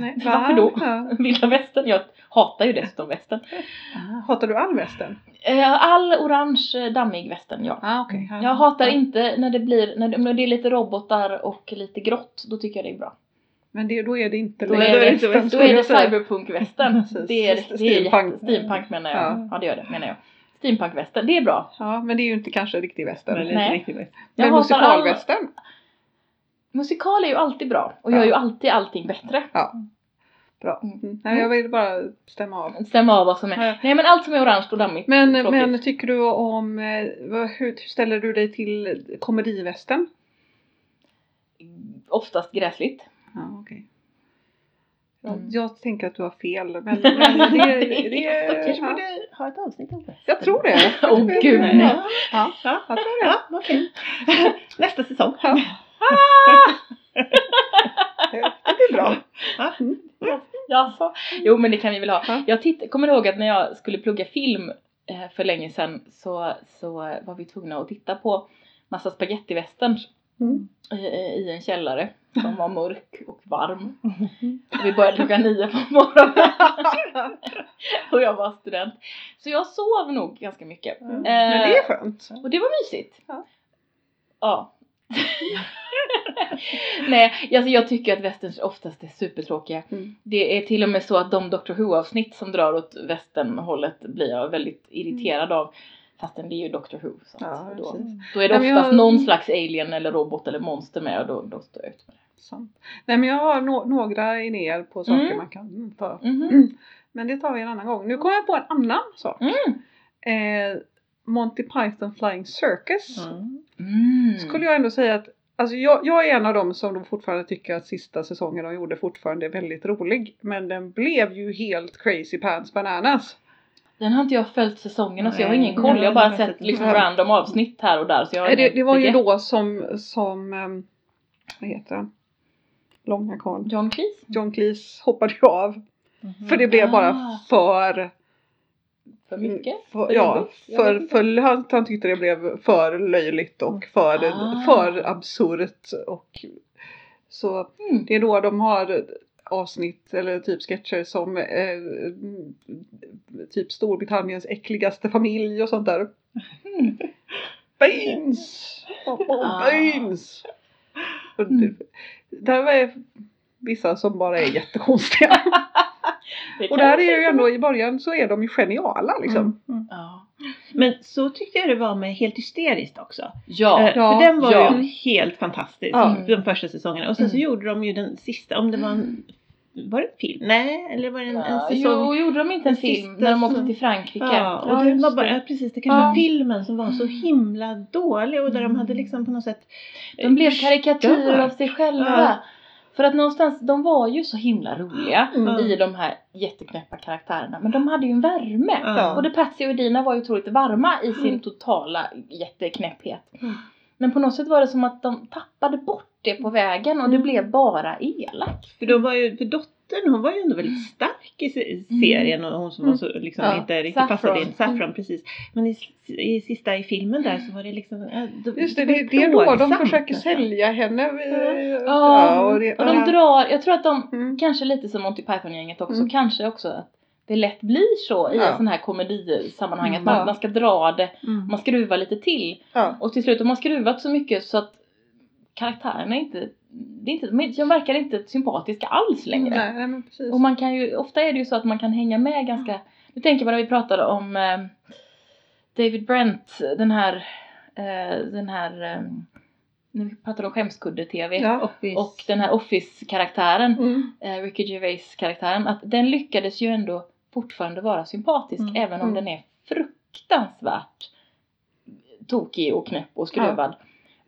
[SPEAKER 2] Nej,
[SPEAKER 1] Varför då?
[SPEAKER 2] Ja.
[SPEAKER 1] Vilda västern? Jag hatar ju dessutom västern.
[SPEAKER 2] Hatar du all västern?
[SPEAKER 1] Eh, All orange eh, dammig västern, ja.
[SPEAKER 2] Ah, okay.
[SPEAKER 1] Jag hatar inte när det blir, när det, när det är lite robotar och lite grått, då tycker jag det är bra.
[SPEAKER 2] Men det, då är det inte
[SPEAKER 1] Då är det,
[SPEAKER 2] västern,
[SPEAKER 1] då är det cyberpunk-västern. Det är, det är
[SPEAKER 2] Steampunk.
[SPEAKER 1] steampunk menar jag.
[SPEAKER 2] Ja.
[SPEAKER 1] Ja. det gör det menar jag. Steampunk-västern, det är bra.
[SPEAKER 2] Ja, men det är ju inte kanske riktig västern.
[SPEAKER 3] Men
[SPEAKER 2] Men,
[SPEAKER 3] lite
[SPEAKER 1] Nej.
[SPEAKER 3] riktigt bäst.
[SPEAKER 1] Jag hatar
[SPEAKER 2] musikalvästern?
[SPEAKER 1] Musikal är ju alltid bra och gör
[SPEAKER 2] Ja.
[SPEAKER 1] ju alltid allting bättre.
[SPEAKER 2] Ja. Bra.
[SPEAKER 1] Mm.
[SPEAKER 2] Nej, jag vill bara stämma av.
[SPEAKER 1] Stämma av vad som är.
[SPEAKER 2] Ja.
[SPEAKER 1] Nej men allt som är orange och dammigt.
[SPEAKER 2] Men,
[SPEAKER 1] tråkigt.
[SPEAKER 2] men tycker du om, eh, hur, hur ställer du dig till komedivästen?
[SPEAKER 1] Oftast gräsligt.
[SPEAKER 2] Ja, okej. Jag,
[SPEAKER 1] Mm.
[SPEAKER 2] jag tänker att du har fel, men, men det, det,
[SPEAKER 3] Jag kanske
[SPEAKER 2] ja.
[SPEAKER 3] borde ha ett avsnitt om det.
[SPEAKER 2] Jag tror det.
[SPEAKER 1] Åh, gud, nej.
[SPEAKER 2] Ja, ja,
[SPEAKER 3] Ja,
[SPEAKER 2] jag tror det.
[SPEAKER 3] ja okej. Nästa säsong.
[SPEAKER 2] Ja. Det det blir bra.
[SPEAKER 3] Ja.
[SPEAKER 1] Jaså? Jo men det kan vi väl ha.
[SPEAKER 2] Ja.
[SPEAKER 1] Jag titt- kommer ihåg att när jag skulle plugga film eh, för länge sedan så, så var vi tvungna att titta på massa spagettivästerns
[SPEAKER 2] Mm.
[SPEAKER 1] i, i en källare som var mörk och varm. Och vi började klockan nio på morgonen och jag var student. Så jag sov nog ganska mycket.
[SPEAKER 2] Mm.
[SPEAKER 1] Eh,
[SPEAKER 2] Men det är skönt.
[SPEAKER 1] och det var mysigt.
[SPEAKER 2] Ja.
[SPEAKER 1] Ja. Nej, alltså jag tycker att västerns oftast är supertråkiga.
[SPEAKER 2] Mm.
[SPEAKER 1] Det är till och med så att de Doctor Who-avsnitt som drar åt västernhållet blir jag väldigt irriterad av. Fastän det är ju Doctor Who. Så
[SPEAKER 2] Ja,
[SPEAKER 1] då, då är det oftast
[SPEAKER 2] jag-
[SPEAKER 1] någon slags alien eller robot eller monster med och då, då står jag ut med det.
[SPEAKER 2] Sant. Nej men jag har no- några idéer på saker
[SPEAKER 1] Mm.
[SPEAKER 2] man kan ta.
[SPEAKER 1] Mhm.
[SPEAKER 2] Men det tar vi en annan gång. Nu kommer jag på en annan sak.
[SPEAKER 1] Mm.
[SPEAKER 2] Eh, Monty Python Flying Circus.
[SPEAKER 3] Mm.
[SPEAKER 1] Mm.
[SPEAKER 2] Skulle jag ändå säga att Alltså jag, jag är en av dem som då fortfarande tycker att sista säsongen de gjorde fortfarande är väldigt rolig. Men den blev ju helt crazy pants bananas.
[SPEAKER 1] Den har inte jag följt säsongerna så jag har ingen koll. Jag har bara
[SPEAKER 3] jag har
[SPEAKER 1] sett
[SPEAKER 3] sett
[SPEAKER 1] liksom random avsnitt här och där. Så jag har
[SPEAKER 2] det, det var ju då som, som ehm, vad heter han? Långa karln.
[SPEAKER 1] John Cleese?
[SPEAKER 2] John Cleese hoppade ju av.
[SPEAKER 3] Mhm.
[SPEAKER 2] För det blev bara
[SPEAKER 1] Ah.
[SPEAKER 2] för
[SPEAKER 1] För mycket?
[SPEAKER 2] För,
[SPEAKER 1] För
[SPEAKER 2] ja, för, för han, han tyckte det blev för löjligt och för,
[SPEAKER 1] Ah.
[SPEAKER 2] för absurt. Och, så
[SPEAKER 1] Mm.
[SPEAKER 2] det är då de har avsnitt eller typ sketcher som eh, typ Storbritanniens äckligaste familj och sånt där.
[SPEAKER 1] Mm.
[SPEAKER 2] Beans!
[SPEAKER 1] Ah.
[SPEAKER 2] Beans! Och det,
[SPEAKER 1] Mm.
[SPEAKER 2] där är vissa som bara är jättekonstiga.
[SPEAKER 1] Det
[SPEAKER 2] och där är ju ändå i början så är de ju geniala liksom.
[SPEAKER 3] Mm. Mm.
[SPEAKER 1] Ja.
[SPEAKER 3] Men så tyckte jag det var med Helt hysteriskt också.
[SPEAKER 1] Ja.
[SPEAKER 3] Eh,
[SPEAKER 2] Ja,
[SPEAKER 3] för den var
[SPEAKER 1] ja.
[SPEAKER 3] ju helt fantastisk,
[SPEAKER 2] Ja.
[SPEAKER 3] de första säsongerna. Och sen så
[SPEAKER 1] Mm.
[SPEAKER 3] gjorde de ju den sista, om det var en, var det en film? Nej, eller var det en, en
[SPEAKER 1] Ja,
[SPEAKER 3] säsong?
[SPEAKER 1] jo, gjorde de inte en film när de åkte till Frankrike?
[SPEAKER 3] Ja, och
[SPEAKER 2] Ja, just
[SPEAKER 3] var bara,
[SPEAKER 2] det.
[SPEAKER 3] precis, det kanske
[SPEAKER 1] Ja.
[SPEAKER 3] var filmen som var så
[SPEAKER 1] Mm.
[SPEAKER 3] himla dålig och där de
[SPEAKER 1] Mm.
[SPEAKER 3] hade liksom på något sätt
[SPEAKER 1] De blev karikatyrer av sig själva.
[SPEAKER 3] Ja.
[SPEAKER 1] För att någonstans, de var ju så himla roliga
[SPEAKER 2] Mm.
[SPEAKER 1] i de här jätteknäppa karaktärerna. Men de hade ju en värme.
[SPEAKER 3] Ja.
[SPEAKER 1] Både Patsy och Dina var ju otroligt varma i sin
[SPEAKER 2] Mm.
[SPEAKER 1] totala jätteknäpphet.
[SPEAKER 3] Mm.
[SPEAKER 1] Men på något sätt var det som att de tappade bort det på vägen och det
[SPEAKER 2] Mm.
[SPEAKER 1] blev bara elakt.
[SPEAKER 3] För då var ju, för dottern hon var ju ändå väldigt stark i
[SPEAKER 1] Mm.
[SPEAKER 3] serien och hon som var så liksom
[SPEAKER 2] Ja.
[SPEAKER 3] inte riktigt
[SPEAKER 1] Saffron.
[SPEAKER 3] passade in. Saffron
[SPEAKER 1] Mm.
[SPEAKER 3] precis. Men i, i sista i filmen där så var det liksom äh, då-
[SPEAKER 2] Just det, det, det är då de försöker sälja henne.
[SPEAKER 1] Ja,
[SPEAKER 2] och det,
[SPEAKER 1] Och de drar, jag tror att de,
[SPEAKER 2] Mm.
[SPEAKER 1] kanske lite som Monty Python-gänget också,
[SPEAKER 2] Mm.
[SPEAKER 1] kanske också att det lätt blir så i
[SPEAKER 2] Ja.
[SPEAKER 1] en sån här komedisammanhang att
[SPEAKER 3] Mm.
[SPEAKER 1] man,
[SPEAKER 2] Ja.
[SPEAKER 1] man ska dra det,
[SPEAKER 3] Mm.
[SPEAKER 1] man skruvar lite till.
[SPEAKER 2] Ja.
[SPEAKER 1] Och till slut har man skruvat så mycket så att karaktärerna inte, det är inte, de- verkar inte sympatiska alls längre.
[SPEAKER 2] Nej, nej men precis.
[SPEAKER 1] Och man kan ju, ofta är det ju så att man kan hänga med ganska, nu tänker man när vi pratade om eh, David Brent, den här, eh, den här, eh, när vi pratade om skämskudde-tv.
[SPEAKER 2] ja.
[SPEAKER 1] Och den här Office-karaktären,
[SPEAKER 2] Mm.
[SPEAKER 1] eh, Ricky Gervais-karaktären, att den lyckades ju ändå fortfarande vara sympatisk
[SPEAKER 3] Mm.
[SPEAKER 1] även om
[SPEAKER 2] Mm.
[SPEAKER 1] den är fruktansvärt tokig och knäpp och skruvad.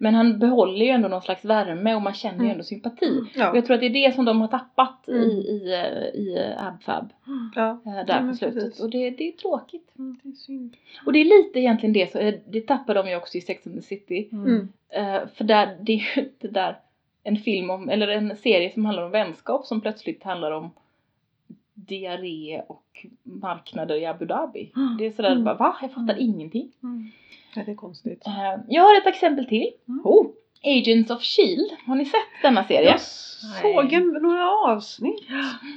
[SPEAKER 1] Men han behåller ju ändå någon slags värme och man känner ju
[SPEAKER 2] Mm.
[SPEAKER 1] ändå sympati. Och
[SPEAKER 2] Ja.
[SPEAKER 1] jag tror att det är det som de har tappat
[SPEAKER 2] Mm.
[SPEAKER 1] i, i, eh, i eh, AbFab
[SPEAKER 2] ja.
[SPEAKER 1] eh,
[SPEAKER 2] Ja,
[SPEAKER 1] där
[SPEAKER 2] men
[SPEAKER 1] på slutet.
[SPEAKER 2] precis.
[SPEAKER 1] Och det, det är tråkigt.
[SPEAKER 2] Mm, det är synd.
[SPEAKER 1] Och det är lite egentligen det, så, det tappar de ju också i Sex and the City.
[SPEAKER 2] Mm.
[SPEAKER 1] Eh, för där, det är ju inte där en film om, eller en serie som handlar om vänskap som plötsligt handlar om diarré och marknader i Abu Dhabi. Det är sådär
[SPEAKER 2] Mm.
[SPEAKER 1] bara, va? Jag fattar ingenting.
[SPEAKER 2] Mm. Ja, det är konstigt.
[SPEAKER 1] Eh, jag har ett exempel till.
[SPEAKER 2] Oh,
[SPEAKER 1] Agents of Shield. Har ni sett denna serie?
[SPEAKER 2] jag såg en, några avsnitt.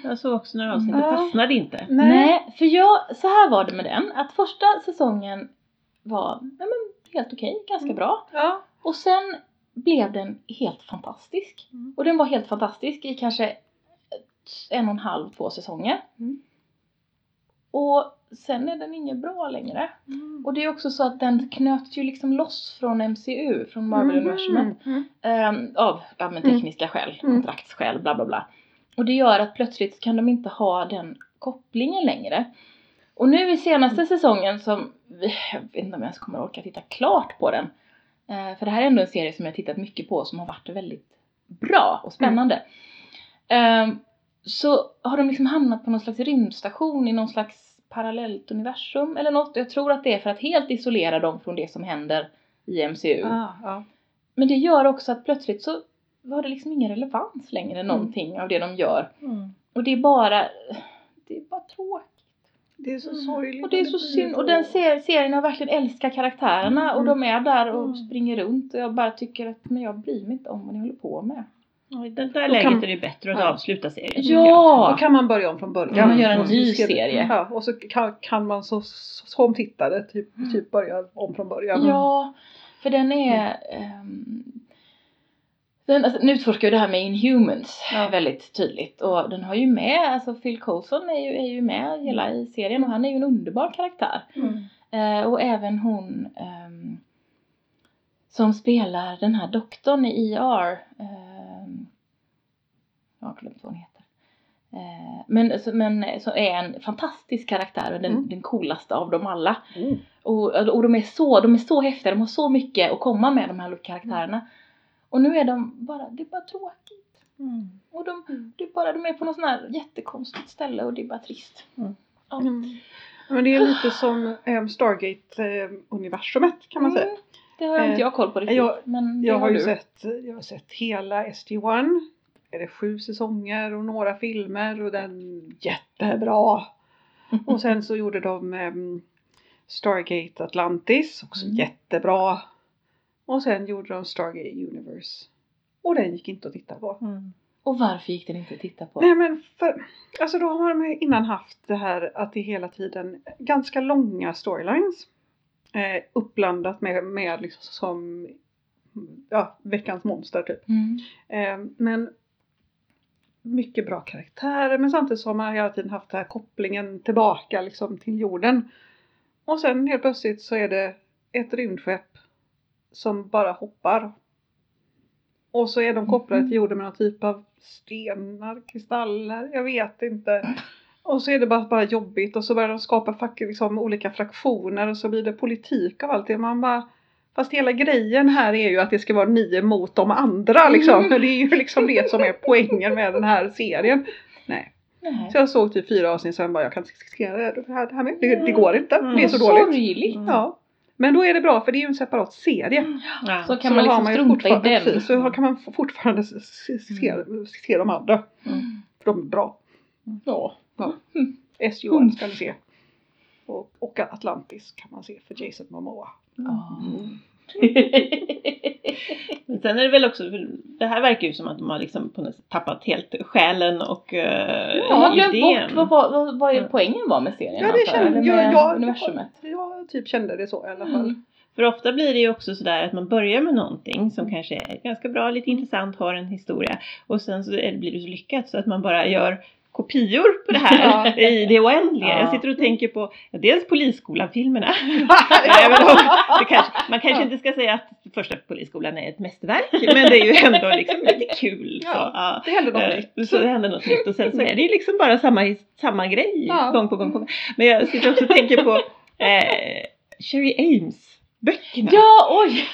[SPEAKER 3] Jag såg också några avsnitt, det fastnade inte.
[SPEAKER 1] Nej, för jag, så här var det med den. Att första säsongen var nej men, helt okej, ganska
[SPEAKER 2] Mm.
[SPEAKER 1] bra.
[SPEAKER 2] Ja.
[SPEAKER 1] Och sen blev den helt fantastisk.
[SPEAKER 2] Mm.
[SPEAKER 1] Och den var helt fantastisk i kanske en och en halv, två säsonger.
[SPEAKER 2] Mm.
[SPEAKER 1] Och sen är den inget bra längre.
[SPEAKER 2] Mm.
[SPEAKER 1] Och det är också så att den knöts ju liksom loss från MCU, från Marvel-universumet.
[SPEAKER 2] Mm.
[SPEAKER 1] Ehm, av ja, men
[SPEAKER 2] Mm.
[SPEAKER 1] tekniska skäl,
[SPEAKER 2] Mm.
[SPEAKER 1] kontraktsskäl, bla bla bla. Och det gör att plötsligt kan de inte ha den kopplingen längre. Och nu i senaste säsongen som, jag vet inte om jag ens kommer orka titta klart på den. Eh, för det här är ändå en serie som jag tittat mycket på som har varit väldigt bra och spännande. Eh, så har de liksom hamnat på någon slags rymdstation i någon slags parallellt universum eller något. Jag tror att det är för att helt isolera dem från det som händer i MCU.
[SPEAKER 2] Ah, ja.
[SPEAKER 1] Men det gör också att plötsligt så har det liksom ingen relevans längre någonting av det de gör.
[SPEAKER 3] Mm.
[SPEAKER 1] Och det är bara, det är bara tråkigt.
[SPEAKER 2] Det är så
[SPEAKER 1] Mm.
[SPEAKER 2] sorgligt.
[SPEAKER 1] Och det är så synd. Och den ser, serien jag verkligen älskar karaktärerna och de är där och
[SPEAKER 3] Mm.
[SPEAKER 1] springer runt och jag bara tycker att men jag bryr mig inte om vad ni håller på med.
[SPEAKER 3] I det där
[SPEAKER 2] Då
[SPEAKER 3] läget
[SPEAKER 2] kan-
[SPEAKER 3] är det bättre att
[SPEAKER 2] Ja.
[SPEAKER 3] avsluta serien.
[SPEAKER 2] Då
[SPEAKER 1] Ja!
[SPEAKER 2] kan man börja om från början.
[SPEAKER 1] Kan man göra en
[SPEAKER 2] så
[SPEAKER 1] ny serie.
[SPEAKER 2] Ja, och så kan, kan man så, som tittare typ, typ börja om från början.
[SPEAKER 1] Ja, för den är ehm, den, alltså, den utforskar ju det här med Inhumans
[SPEAKER 2] Ja.
[SPEAKER 1] väldigt tydligt och den har ju med, alltså Phil Coulson är ju, är ju med hela i serien och han är ju en underbar karaktär.
[SPEAKER 2] Mm.
[SPEAKER 1] Eh, och även hon ehm, som spelar den här doktorn i ER. ehm, jag har glömt vad hon heter. Eh, men, men så är en fantastisk karaktär och den,
[SPEAKER 2] Mm.
[SPEAKER 1] den coolaste av dem alla.
[SPEAKER 2] Mm.
[SPEAKER 1] Och, och de, är så, de är så häftiga, de har så mycket att komma med de här karaktärerna. Och nu är de bara, det är bara tråkigt.
[SPEAKER 3] Mm.
[SPEAKER 1] Och de, det är bara, de är på något sånt här jättekonstigt ställe och det är bara trist.
[SPEAKER 3] Mm.
[SPEAKER 1] Ja.
[SPEAKER 2] Mm. Men det är lite som um, Stargate-universumet kan man säga.
[SPEAKER 1] Mm, Det har inte
[SPEAKER 2] Eh,
[SPEAKER 1] jag koll på riktigt.
[SPEAKER 2] jag-
[SPEAKER 1] men det
[SPEAKER 2] Jag har ju
[SPEAKER 1] du.
[SPEAKER 2] sett, jag har sett hela SG-1. Är det sju säsonger och några filmer och den jättebra. Och sen så gjorde de em, Stargate Atlantis, också
[SPEAKER 1] Mm.
[SPEAKER 2] jättebra. Och sen gjorde de Stargate Universe. Och den gick inte att titta på.
[SPEAKER 3] Mm.
[SPEAKER 1] Och varför gick den inte att titta på?
[SPEAKER 2] Nej men för, alltså då har de innan haft det här att det hela tiden ganska långa storylines. Eh, uppblandat med, med liksom som ja, veckans monster typ.
[SPEAKER 1] Mm.
[SPEAKER 2] Eh, men mycket bra karaktärer men samtidigt så har man hela tiden haft den här kopplingen tillbaka liksom till jorden. Och sen helt plötsligt så är det ett rymdskepp som bara hoppar. Och så är de kopplade till jorden med någon typ av stenar, kristaller, jag vet inte. Och så är det bara, bara jobbigt och så börjar de skapa liksom, olika fraktioner och så blir det politik av allt det. Man bara, fast hela grejen här är ju att det ska vara ni mot de andra liksom. Det är ju liksom det som är poängen med den här serien. Nej.
[SPEAKER 1] Nej.
[SPEAKER 2] Så jag såg typ fyra avsnitt sen bara jag kan inte se det här, det här, med. Det, det går inte. Det är så
[SPEAKER 1] Vad
[SPEAKER 2] dåligt.
[SPEAKER 1] Sorgligt.
[SPEAKER 3] Mm.
[SPEAKER 2] Ja. Men då är det bra för det är ju en separat serie.
[SPEAKER 3] Ja.
[SPEAKER 1] Så kan
[SPEAKER 2] så
[SPEAKER 1] man liksom
[SPEAKER 2] ju
[SPEAKER 1] strunta i den.
[SPEAKER 2] precis, Så kan man fortfarande se, se, se, se de andra.
[SPEAKER 1] Mm.
[SPEAKER 2] För de är bra.
[SPEAKER 1] Ja.
[SPEAKER 2] SJ1 ska ni se. Och, och Atlantis kan man se för Jason Momoa. Mm.
[SPEAKER 3] Men sen är det väl också, det här verkar ju som att de har liksom på något sätt tappat helt själen och uh,
[SPEAKER 1] Jag har glömt
[SPEAKER 3] idén.
[SPEAKER 1] bort vad, vad, vad poängen var med serien.
[SPEAKER 2] Ja det
[SPEAKER 1] jag,
[SPEAKER 2] kände jag. Jag,
[SPEAKER 1] universumet.
[SPEAKER 2] jag, jag typ kände det så i alla fall.
[SPEAKER 1] Mm.
[SPEAKER 3] För ofta blir det ju också sådär att man börjar med någonting som kanske är ganska bra, lite intressant, har en historia och sen så blir det så lyckat så att man bara gör kopior på det här
[SPEAKER 2] Ja.
[SPEAKER 3] i det oändliga.
[SPEAKER 1] Ja.
[SPEAKER 3] Jag sitter och tänker på ja, dels Polisskolan-filmerna. Man kanske inte ska säga att första Polisskolan är ett mästerverk men det är ju ändå liksom lite kul. Så.
[SPEAKER 2] Det hände något
[SPEAKER 3] Eh,
[SPEAKER 2] nytt.
[SPEAKER 3] Så det händer något nytt och sen så är det ju liksom bara samma, samma grej gång på gång på gång. Men jag sitter också och tänker på eh, Sherry Ames böckerna.
[SPEAKER 1] Ja, oj!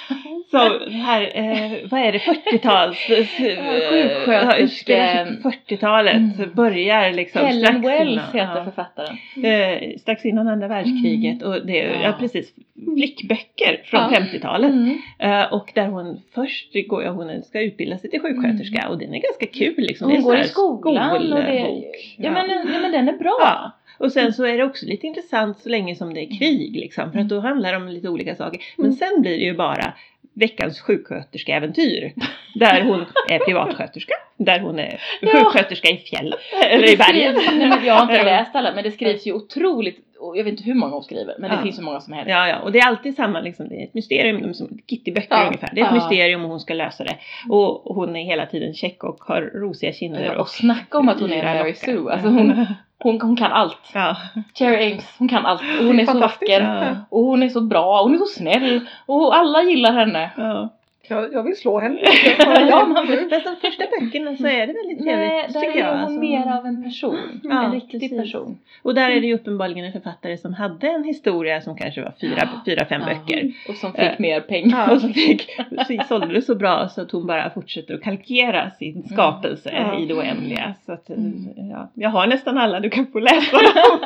[SPEAKER 3] Så här, eh, vad är det, 40-tals...
[SPEAKER 1] sjuksköterske-
[SPEAKER 3] 40-talet
[SPEAKER 1] Mm.
[SPEAKER 3] börjar liksom
[SPEAKER 1] Helen
[SPEAKER 3] strax
[SPEAKER 1] Wells
[SPEAKER 3] innan,
[SPEAKER 1] heter
[SPEAKER 3] ja,
[SPEAKER 1] författaren.
[SPEAKER 3] eh, strax innan andra världskriget och det är ja.
[SPEAKER 1] Ja.
[SPEAKER 3] precis flickböcker från
[SPEAKER 2] Ja.
[SPEAKER 3] 50-talet.
[SPEAKER 1] Mm.
[SPEAKER 3] Eh, och där hon först går, hon ska utbilda sig till sjuksköterska och den är ganska kul liksom.
[SPEAKER 1] Hon
[SPEAKER 3] är
[SPEAKER 1] går i skolan och det,
[SPEAKER 3] skolbok.
[SPEAKER 1] ja, men, ja men den är bra.
[SPEAKER 3] Och sen så är det också lite intressant så länge som det är krig liksom. För att då handlar det om lite olika saker. Men
[SPEAKER 2] Mm.
[SPEAKER 3] sen blir det ju bara veckans sjuksköterskeäventyr. Där hon är privatsköterska. Där hon är sjuksköterska i fjällen. Eller i bergen.
[SPEAKER 1] skrivs- jag har inte läst alla men det skrivs ju otroligt, och jag vet inte hur många hon skriver men det
[SPEAKER 3] Ja.
[SPEAKER 1] finns så många som helst.
[SPEAKER 3] Ja, ja, och det är alltid samma liksom, det är ett mysterium, som Kitty-böcker
[SPEAKER 2] Ja.
[SPEAKER 3] ungefär. Det är ett
[SPEAKER 1] Ja.
[SPEAKER 3] mysterium och hon ska lösa det. Och hon är hela tiden check och har rosiga kinder.
[SPEAKER 1] Ja, och snacka om att hon är Mary. Sue. Alltså hon, hon, hon kan allt.
[SPEAKER 3] Ja.
[SPEAKER 1] Cherry Ames, hon kan allt. Och hon är så vacker.
[SPEAKER 3] Ja.
[SPEAKER 1] Och hon är så bra, hon är så snäll. Och alla gillar henne.
[SPEAKER 3] Ja.
[SPEAKER 2] Jag, jag vill slå henne.
[SPEAKER 3] ja, man, fast de första böckerna så är det väldigt trevligt
[SPEAKER 1] Nej, där
[SPEAKER 3] tycker
[SPEAKER 1] är
[SPEAKER 3] jag.
[SPEAKER 1] hon
[SPEAKER 3] alltså.
[SPEAKER 1] mer av en person.
[SPEAKER 3] Ja,
[SPEAKER 1] en riktig
[SPEAKER 3] precis.
[SPEAKER 1] person.
[SPEAKER 3] Och där är det ju uppenbarligen en författare som hade en historia som kanske var fyra, fyra fem
[SPEAKER 1] Ja.
[SPEAKER 3] böcker.
[SPEAKER 1] Och som fick
[SPEAKER 3] Eh,
[SPEAKER 1] mer pengar.
[SPEAKER 3] Och så fick, så sålde det så bra så att hon bara fortsätter att kalkera sin skapelse
[SPEAKER 2] Ja.
[SPEAKER 3] i det oändliga. Så att,
[SPEAKER 1] Mm.
[SPEAKER 3] ja, jag har nästan alla, du kan få läsa dem.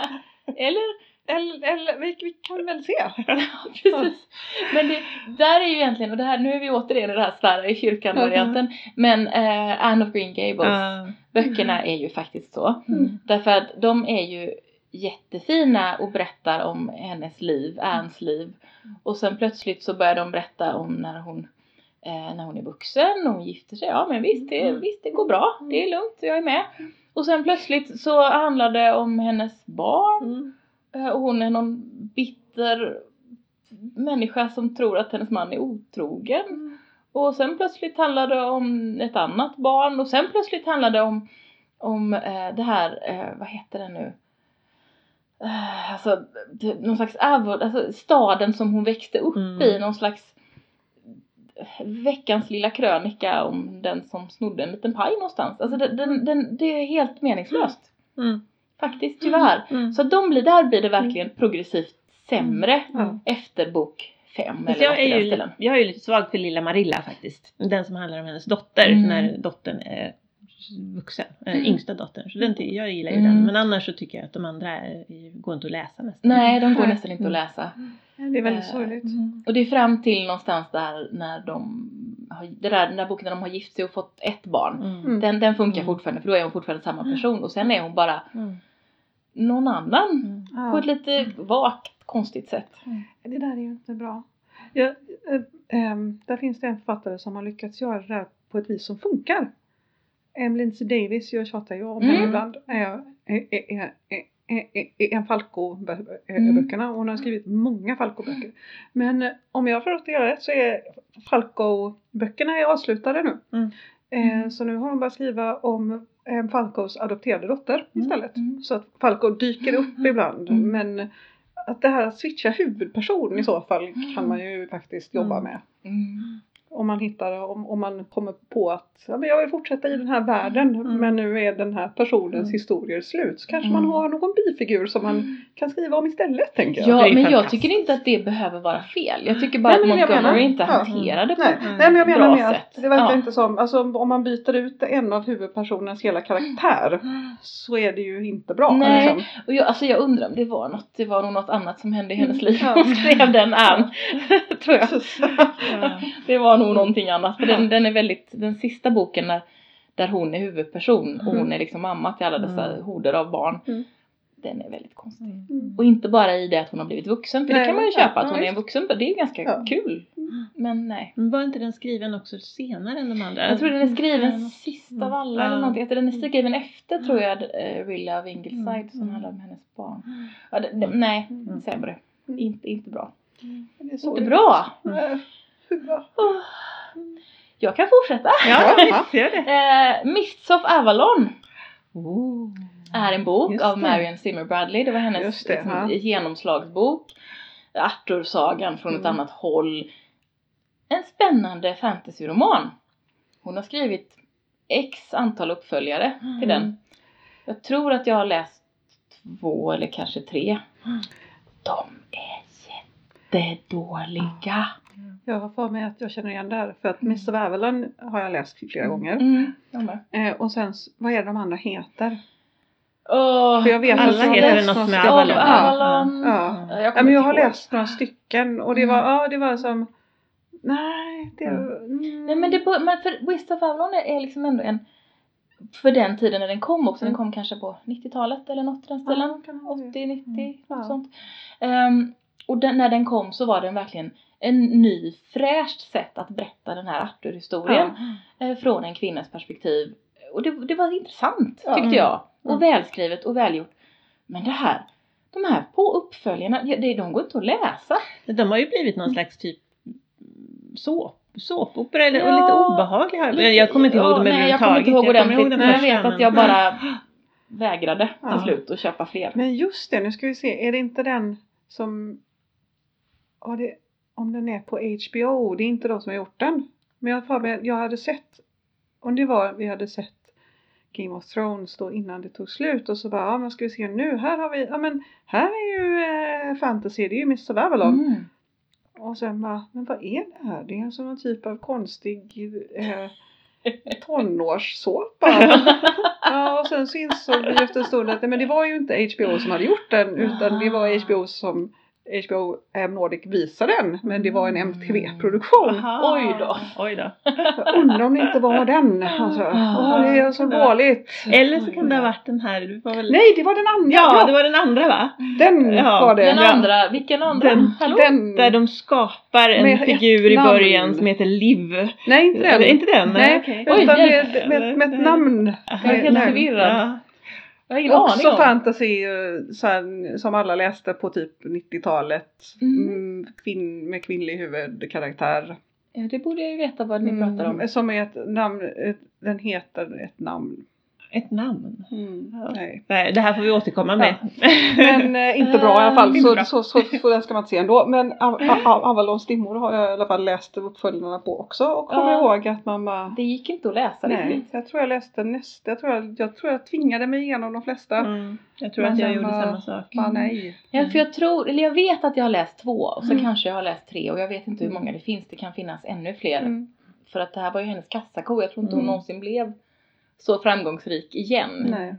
[SPEAKER 1] Eller
[SPEAKER 2] Eller, eller vi, vi kan väl se.
[SPEAKER 1] Precis. Men det där är ju egentligen, och det här, nu är vi återigen i det här svära i kyrkan varianten. Men eh, Anne of Green Gables
[SPEAKER 3] Ja.
[SPEAKER 1] böckerna är ju faktiskt så.
[SPEAKER 3] Mm.
[SPEAKER 1] Därför att de är ju jättefina och berättar om hennes liv, Annes liv. Och sen plötsligt så börjar de berätta om när hon eh, när hon är vuxen och hon gifter sig. Ja men visst det, visst, det går bra, det är lugnt, jag är med. Och sen plötsligt så handlar det om hennes barn.
[SPEAKER 3] Mm.
[SPEAKER 1] Eh, Och hon är någon bitter människa som tror att hennes man är otrogen. Och sen plötsligt handlar det om ett annat barn och sen plötsligt handlar det om, om eh, det här, eh, vad heter det nu? Eh, alltså det, någon slags över, alltså staden som hon växte upp
[SPEAKER 3] Mm.
[SPEAKER 1] i, någon slags veckans lilla krönika om den som snodde en liten paj någonstans. Alltså det, den, den, det är helt meningslöst.
[SPEAKER 3] Mm.
[SPEAKER 1] Faktiskt, tyvärr.
[SPEAKER 3] Mm.
[SPEAKER 1] Så att de blir, där blir det verkligen progressivt sämre
[SPEAKER 2] Ja.
[SPEAKER 1] efter bok fem eller
[SPEAKER 3] jag, är ju, jag är ju lite svag för lilla Marilla faktiskt. Den som handlar om hennes dotter
[SPEAKER 1] Mm.
[SPEAKER 3] när dottern är vuxen. Äh,
[SPEAKER 1] Mm.
[SPEAKER 3] yngsta dottern. Så den, jag gillar ju
[SPEAKER 1] Mm.
[SPEAKER 3] den. Men annars så tycker jag att de andra är, går inte att läsa nästan.
[SPEAKER 1] Nej, de går nästan inte att läsa.
[SPEAKER 2] Det är väldigt sorgligt.
[SPEAKER 1] Och det är fram till någonstans där när de har, det där, den där boken när de har gift sig och fått ett barn.
[SPEAKER 3] Mm.
[SPEAKER 2] Mm.
[SPEAKER 1] Den, den funkar
[SPEAKER 3] Mm.
[SPEAKER 1] fortfarande för då är hon fortfarande samma person och sen är hon bara
[SPEAKER 3] Mm.
[SPEAKER 1] någon annan
[SPEAKER 3] Mm.
[SPEAKER 1] På ett lite vagt konstigt sätt.
[SPEAKER 2] Det där är ju inte bra. Ja, eh, ehm, där finns det en författare som har lyckats göra det där på ett vis som funkar. Em Lindsay Davis, jag tjatar ju om
[SPEAKER 1] Mm.
[SPEAKER 2] henne ibland, är, är, är en
[SPEAKER 1] Mm.
[SPEAKER 2] Falco-böckerna. Hon har skrivit många Falco-böcker. Men eh, om jag har förstått det rätt så är Falco-böckerna är avslutade nu.
[SPEAKER 3] Mm.
[SPEAKER 2] Eh, så nu har hon börjat skriva om eh, Falcos adopterade dotter
[SPEAKER 3] Mm.
[SPEAKER 2] istället.
[SPEAKER 1] Mm.
[SPEAKER 2] Så att Falco dyker upp
[SPEAKER 1] Mm.
[SPEAKER 2] ibland.
[SPEAKER 1] Mm.
[SPEAKER 2] Men att det här att switcha huvudperson i så fall kan man ju faktiskt jobba
[SPEAKER 3] Mm.
[SPEAKER 2] med.
[SPEAKER 1] Mm.
[SPEAKER 2] Om man hittar, om, om man kommer på att ja, men jag vill fortsätta i den här världen
[SPEAKER 3] Mm.
[SPEAKER 2] men nu är den här personens
[SPEAKER 3] Mm.
[SPEAKER 2] historier slut. Så kanske
[SPEAKER 1] Mm.
[SPEAKER 2] man har någon bifigur som man kan skriva om istället tänker jag.
[SPEAKER 1] Ja, men jag tycker inte att det behöver vara fel. Jag tycker bara
[SPEAKER 2] Nej,
[SPEAKER 1] att Montgomery inte
[SPEAKER 2] ja.
[SPEAKER 1] hanterade det på
[SPEAKER 2] Nej,
[SPEAKER 1] ett
[SPEAKER 3] Mm.
[SPEAKER 2] nej men jag menar
[SPEAKER 1] bra
[SPEAKER 2] med att det verkar
[SPEAKER 1] Ja.
[SPEAKER 2] inte som, alltså om man byter ut en av huvudpersonernas hela karaktär så är det ju inte bra.
[SPEAKER 1] Nej.
[SPEAKER 2] Liksom.
[SPEAKER 1] Och jag, alltså jag undrar om det var något, det var nog något annat som hände i hennes
[SPEAKER 2] Mm,
[SPEAKER 1] liv.
[SPEAKER 2] ja.
[SPEAKER 1] Hon skrev den Ann, tror jag.
[SPEAKER 3] Ja.
[SPEAKER 1] Det var nog någonting annat. För den, den är väldigt, den sista boken när, där hon är huvudperson och hon är liksom mamma till alla dessa
[SPEAKER 3] Mm.
[SPEAKER 1] horder av barn.
[SPEAKER 2] Mm.
[SPEAKER 1] Den är väldigt konstig.
[SPEAKER 2] Mm.
[SPEAKER 1] Och inte bara i det att hon har blivit vuxen, för det
[SPEAKER 2] Nej,
[SPEAKER 1] kan man ju
[SPEAKER 2] ja,
[SPEAKER 1] köpa att
[SPEAKER 2] ja,
[SPEAKER 1] hon är en vuxen. Det är ju ganska
[SPEAKER 2] Ja.
[SPEAKER 1] kul. Men nej.
[SPEAKER 3] Men var inte den skriven också senare än de andra?
[SPEAKER 1] Jag tror den är skriven
[SPEAKER 3] Ja.
[SPEAKER 1] sist
[SPEAKER 3] Mm.
[SPEAKER 1] av alla
[SPEAKER 3] Ja.
[SPEAKER 1] eller någonting. Den är skriven efter tror jag uh, Rilla of Ingleside
[SPEAKER 3] Mm.
[SPEAKER 1] som
[SPEAKER 3] Mm.
[SPEAKER 1] handlar om hennes barn. Ja, det, det, nej,
[SPEAKER 2] Mm.
[SPEAKER 1] sämre.
[SPEAKER 2] Mm.
[SPEAKER 1] Inte, inte bra.
[SPEAKER 2] Det
[SPEAKER 1] Inte bra! Oh. Jag kan fortsätta.
[SPEAKER 3] Ja, gör det.
[SPEAKER 1] Eh, Mists of Avalon
[SPEAKER 3] Oh.
[SPEAKER 1] är en bok
[SPEAKER 3] Just
[SPEAKER 1] av
[SPEAKER 3] det.
[SPEAKER 1] Marion Zimmer Bradley. Det var hennes
[SPEAKER 2] det,
[SPEAKER 1] liksom,
[SPEAKER 2] ja.
[SPEAKER 1] genomslagsbok. Arthur-sagan från ett
[SPEAKER 2] Mm.
[SPEAKER 1] annat håll. En spännande fantasyroman. Hon har skrivit x antal uppföljare till
[SPEAKER 3] Mm.
[SPEAKER 1] den. Jag tror att jag har läst två eller kanske tre.
[SPEAKER 3] Mm.
[SPEAKER 1] De är jättedåliga.
[SPEAKER 2] Jag har för mig att jag känner igen det här för att Mr. Avalon har jag läst flera gånger.
[SPEAKER 1] Mm, jag med.
[SPEAKER 2] Eh, och sen, vad är det de andra heter?
[SPEAKER 1] Åh,
[SPEAKER 2] För jag vet
[SPEAKER 3] Alla
[SPEAKER 2] jag
[SPEAKER 3] heter något med Avalon.
[SPEAKER 1] Avalon.
[SPEAKER 2] Ja.
[SPEAKER 1] Ja,
[SPEAKER 2] Ja,
[SPEAKER 1] kommer
[SPEAKER 2] men jag har
[SPEAKER 1] ihåg.
[SPEAKER 2] läst några stycken och det
[SPEAKER 1] Mm.
[SPEAKER 2] var, ja det var som Nej, det mm.
[SPEAKER 1] Nej men det men för Wist of Avalon är, liksom ändå en för den tiden när den kom också, den
[SPEAKER 2] Mm.
[SPEAKER 1] kom kanske på 90-talet eller något i den stilen.
[SPEAKER 2] Ja, kan vara det.
[SPEAKER 1] 80, 90,
[SPEAKER 2] Mm.
[SPEAKER 1] något
[SPEAKER 2] Ja.
[SPEAKER 1] sånt. Ehm, och den, när den kom så var den verkligen en ny fräscht sätt att berätta den här Arthur-historien
[SPEAKER 2] Ja.
[SPEAKER 1] eh, från en kvinnas perspektiv. Och det, det var intressant
[SPEAKER 2] Ja.
[SPEAKER 1] tyckte jag. Och
[SPEAKER 2] Mm.
[SPEAKER 1] välskrivet och välgjort. Men det här, de här på uppföljarna, ja, det, de går inte att läsa.
[SPEAKER 3] De har ju blivit någon
[SPEAKER 1] Mm.
[SPEAKER 3] slags typ såp, såpopera eller,
[SPEAKER 1] Ja,
[SPEAKER 3] lite obehagliga.
[SPEAKER 1] Lite-
[SPEAKER 3] jag kommer inte ihåg
[SPEAKER 1] ja,
[SPEAKER 3] dem
[SPEAKER 1] Nej, jag kommer
[SPEAKER 3] överhuvudtaget.
[SPEAKER 1] inte ihåg ordentligt.
[SPEAKER 3] den
[SPEAKER 1] men jag vet att jag bara vägrade till
[SPEAKER 2] Ja.
[SPEAKER 1] slut att köpa fler.
[SPEAKER 2] Men just det, nu ska vi se, är det inte den som ja, det, om den är på HBO, det är inte de som har gjort den? Men jag, har jag hade sett, om det var, vi hade sett Game of Thrones då innan det tog slut och så bara, ja men ska vi se nu, här har vi, ja men här är ju eh, fantasy, det är ju Mr. Babylon.
[SPEAKER 1] Mm.
[SPEAKER 2] Och sen bara, men vad är det här? Det är alltså någon typ av konstig eh, tonårssåpa. ja, och sen så insåg vi efter en stund att men det var ju inte HBO som hade gjort den utan det var HBO som HBO Nordic visade den men det var en MTV-produktion.
[SPEAKER 3] Aha.
[SPEAKER 1] Oj då.
[SPEAKER 3] Oj då.
[SPEAKER 2] Undrar om det inte var den. Alltså, åh, det är så dåligt.
[SPEAKER 3] Eller så kan det ha varit den här, du var väl...
[SPEAKER 2] Nej, det var den andra!
[SPEAKER 3] Ja, det var den andra va?
[SPEAKER 2] Den
[SPEAKER 3] Ja,
[SPEAKER 2] var det.
[SPEAKER 1] Den
[SPEAKER 3] Ja.
[SPEAKER 1] andra, vilken andra?
[SPEAKER 3] Den-
[SPEAKER 1] Hallå?
[SPEAKER 2] Den,
[SPEAKER 3] Där de skapar en
[SPEAKER 2] Med
[SPEAKER 3] figur i
[SPEAKER 2] namn.
[SPEAKER 3] början som heter Liv.
[SPEAKER 2] nej, inte den.
[SPEAKER 3] Eller inte den?
[SPEAKER 2] Nej,
[SPEAKER 3] okej.
[SPEAKER 1] Oj,
[SPEAKER 2] utan
[SPEAKER 1] hjälp.
[SPEAKER 2] med, med, med ett namn.
[SPEAKER 1] Jag är helt
[SPEAKER 2] Nej.
[SPEAKER 1] förvirrad.
[SPEAKER 3] Ja.
[SPEAKER 1] Jag har ingen aning
[SPEAKER 2] Också
[SPEAKER 1] om.
[SPEAKER 2] fantasy eh, så här, som alla läste på typ 90-talet.
[SPEAKER 1] Mm.
[SPEAKER 2] Mm, kvinn, med kvinnlig huvudkaraktär.
[SPEAKER 1] Ja, det borde jag ju veta vad ni
[SPEAKER 2] Mm,
[SPEAKER 1] pratar om.
[SPEAKER 2] Som är ett namn, ett, den heter ett namn.
[SPEAKER 3] Ett namn.
[SPEAKER 2] Mm, nej.
[SPEAKER 3] Nej, det här får vi återkomma med.
[SPEAKER 2] Men eh, inte bra i alla fall,
[SPEAKER 3] bra.
[SPEAKER 2] så, så, så, så den ska man inte se ändå. Men Av- Av- Avalons dimmor har jag i alla fall läst uppföljningarna på också och kommer
[SPEAKER 1] Ja.
[SPEAKER 2] ihåg att mamma
[SPEAKER 1] Det gick inte att läsa
[SPEAKER 2] Nej,
[SPEAKER 1] riktigt.
[SPEAKER 2] jag tror jag läste nästa, jag tror jag, jag tror jag tvingade mig igenom de flesta.
[SPEAKER 3] Mm. Jag tror
[SPEAKER 2] Men
[SPEAKER 3] att jag
[SPEAKER 2] sen
[SPEAKER 3] gjorde samma sak.
[SPEAKER 2] Bara nej.
[SPEAKER 1] Ja, för jag tror, eller jag vet att jag har läst två och så
[SPEAKER 2] Mm.
[SPEAKER 1] kanske jag har läst tre och jag vet inte hur många det finns. Det kan finnas ännu fler.
[SPEAKER 2] Mm.
[SPEAKER 1] För att det här var ju hennes kassako. Jag tror inte hon
[SPEAKER 3] Mm.
[SPEAKER 1] någonsin blev så framgångsrik igen.
[SPEAKER 2] Nej.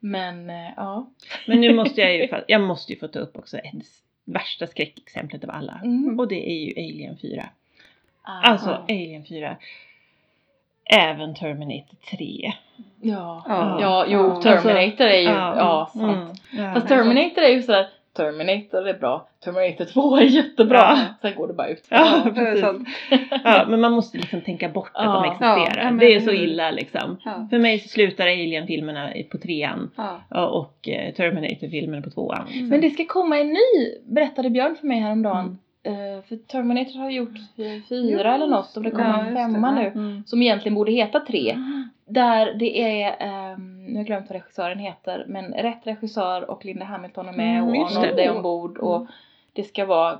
[SPEAKER 1] Men eh, ja.
[SPEAKER 3] Men nu måste jag ju, jag måste ju få ta upp också ett värsta skräckexemplet av alla.
[SPEAKER 1] Mm.
[SPEAKER 3] Och det är ju Alien 4.
[SPEAKER 1] Ah.
[SPEAKER 3] Alltså Alien 4. Även Terminator 3.
[SPEAKER 1] Ja.
[SPEAKER 2] Ja.
[SPEAKER 1] ja, jo,
[SPEAKER 2] Ja.
[SPEAKER 1] Terminator är ju, ja, sant.
[SPEAKER 3] Mm. Ja.
[SPEAKER 1] Fast Terminator är ju sådär, Terminator är bra, Terminator 2 är jättebra.
[SPEAKER 3] Ja.
[SPEAKER 1] Sen går det bara ut.
[SPEAKER 3] Ja,
[SPEAKER 2] är
[SPEAKER 3] precis. Ja, men man måste liksom tänka bort att
[SPEAKER 1] Ja.
[SPEAKER 3] de existerar.
[SPEAKER 2] Ja, men
[SPEAKER 3] det är så illa liksom.
[SPEAKER 2] Ja.
[SPEAKER 3] För mig så slutar Alien-filmerna på trean
[SPEAKER 2] Ja.
[SPEAKER 3] ja, och eh, Terminator-filmen på tvåan.
[SPEAKER 1] Men det ska komma en ny, berättade Björn för mig häromdagen. Eh, för Terminator har gjort fyra
[SPEAKER 2] Ja,
[SPEAKER 1] eller något och det kommer
[SPEAKER 2] ja,
[SPEAKER 1] en femma nu.
[SPEAKER 3] Mm.
[SPEAKER 1] Som egentligen borde heta tre. Där det är, ehm, nu har jag glömt vad regissören heter, men rätt regissör och Linda Hamilton är med
[SPEAKER 3] Mm,
[SPEAKER 1] och Arnold är ombord och det ska vara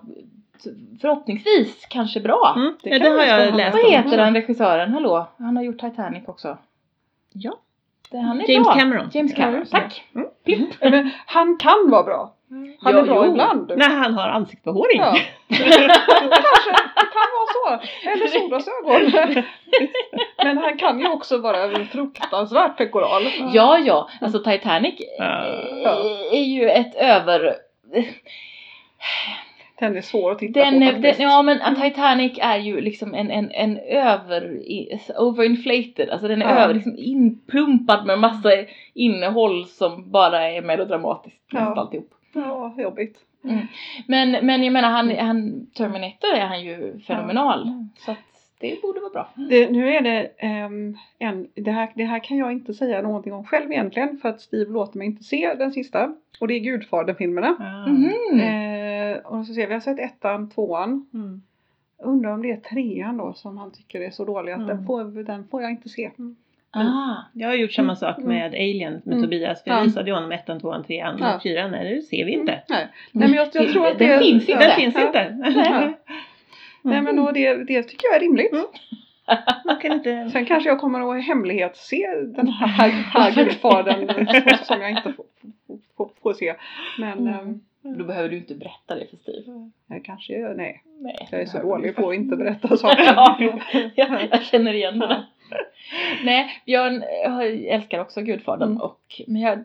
[SPEAKER 1] förhoppningsvis kanske bra.
[SPEAKER 3] Mm.
[SPEAKER 2] Det
[SPEAKER 3] Ja,
[SPEAKER 2] kan
[SPEAKER 3] det har jag läst
[SPEAKER 1] Vad heter
[SPEAKER 3] också.
[SPEAKER 1] den regissören? Hallå? Han har gjort Titanic också.
[SPEAKER 3] Ja.
[SPEAKER 1] Det, han är
[SPEAKER 3] James
[SPEAKER 1] bra.
[SPEAKER 3] Cameron.
[SPEAKER 1] James
[SPEAKER 3] Ja,
[SPEAKER 1] Cameron,
[SPEAKER 3] det.
[SPEAKER 1] tack.
[SPEAKER 2] Men han kan vara bra. Han
[SPEAKER 1] Ja,
[SPEAKER 2] är bra
[SPEAKER 1] jo.
[SPEAKER 2] ibland.
[SPEAKER 3] När han har ansiktsbehåring.
[SPEAKER 2] Ja. Kanske, det kan vara så. Eller solglasögon. Men han kan ju också vara fruktansvärt pekoral.
[SPEAKER 1] Ja, ja, alltså Titanic
[SPEAKER 3] Ja.
[SPEAKER 1] är ju ett över...
[SPEAKER 2] Den är svår att titta
[SPEAKER 1] Den,
[SPEAKER 2] på
[SPEAKER 1] är- den,
[SPEAKER 2] faktiskt.
[SPEAKER 1] ja men en Titanic är ju liksom en, en, en över, overinflated, alltså den är
[SPEAKER 2] Ja.
[SPEAKER 1] över, liksom inpumpad med massa innehåll som bara är melodramatiskt
[SPEAKER 2] Ja.
[SPEAKER 1] nästan alltihop.
[SPEAKER 2] Ja, jobbigt.
[SPEAKER 1] Men, men jag menar han, han, Terminator är han ju fenomenal. Så att det borde vara bra.
[SPEAKER 2] Det, nu är det ehm, en, det här, det här kan jag inte säga någonting om själv egentligen för att Steve låter mig inte se den sista. Och det är Gudfadern-filmerna.
[SPEAKER 1] Mhm.
[SPEAKER 2] Eh, och så ser vi, har sett ettan, tvåan.
[SPEAKER 3] Mm.
[SPEAKER 2] Undrar om det är trean då som han tycker är så dålig att
[SPEAKER 3] Mm.
[SPEAKER 2] den, får, den får jag inte se.
[SPEAKER 1] Ah.
[SPEAKER 3] Jag har gjort samma sak
[SPEAKER 2] Mm.
[SPEAKER 3] med Alien med
[SPEAKER 2] Mm.
[SPEAKER 3] Tobias. För jag
[SPEAKER 2] Ja.
[SPEAKER 3] visade ju honom ettan, tvåan, trean
[SPEAKER 2] Ja.
[SPEAKER 3] och fyran. Nej, det ser vi inte.
[SPEAKER 2] Nej. Nej men jag, jag tror att
[SPEAKER 1] Den
[SPEAKER 2] det
[SPEAKER 1] finns inte.
[SPEAKER 3] Den finns
[SPEAKER 2] Ja.
[SPEAKER 3] inte.
[SPEAKER 2] Nej men och det, det tycker jag är rimligt.
[SPEAKER 3] Mm. Man kan inte...
[SPEAKER 2] Sen kanske jag kommer att hemlighet se den här, här Gudfadern som jag inte får, får, får, se. Men
[SPEAKER 1] Mm.
[SPEAKER 2] ehm,
[SPEAKER 1] Då behöver du inte berätta det för Steve.
[SPEAKER 2] jag kanske gör, nej.
[SPEAKER 1] Nej.
[SPEAKER 2] Jag är så dålig på att inte berätta saker.
[SPEAKER 1] ja, jag, jag känner igen det där. Nej, Björn eh, älskar också Gudfadern
[SPEAKER 2] Mm.
[SPEAKER 1] och, men jag,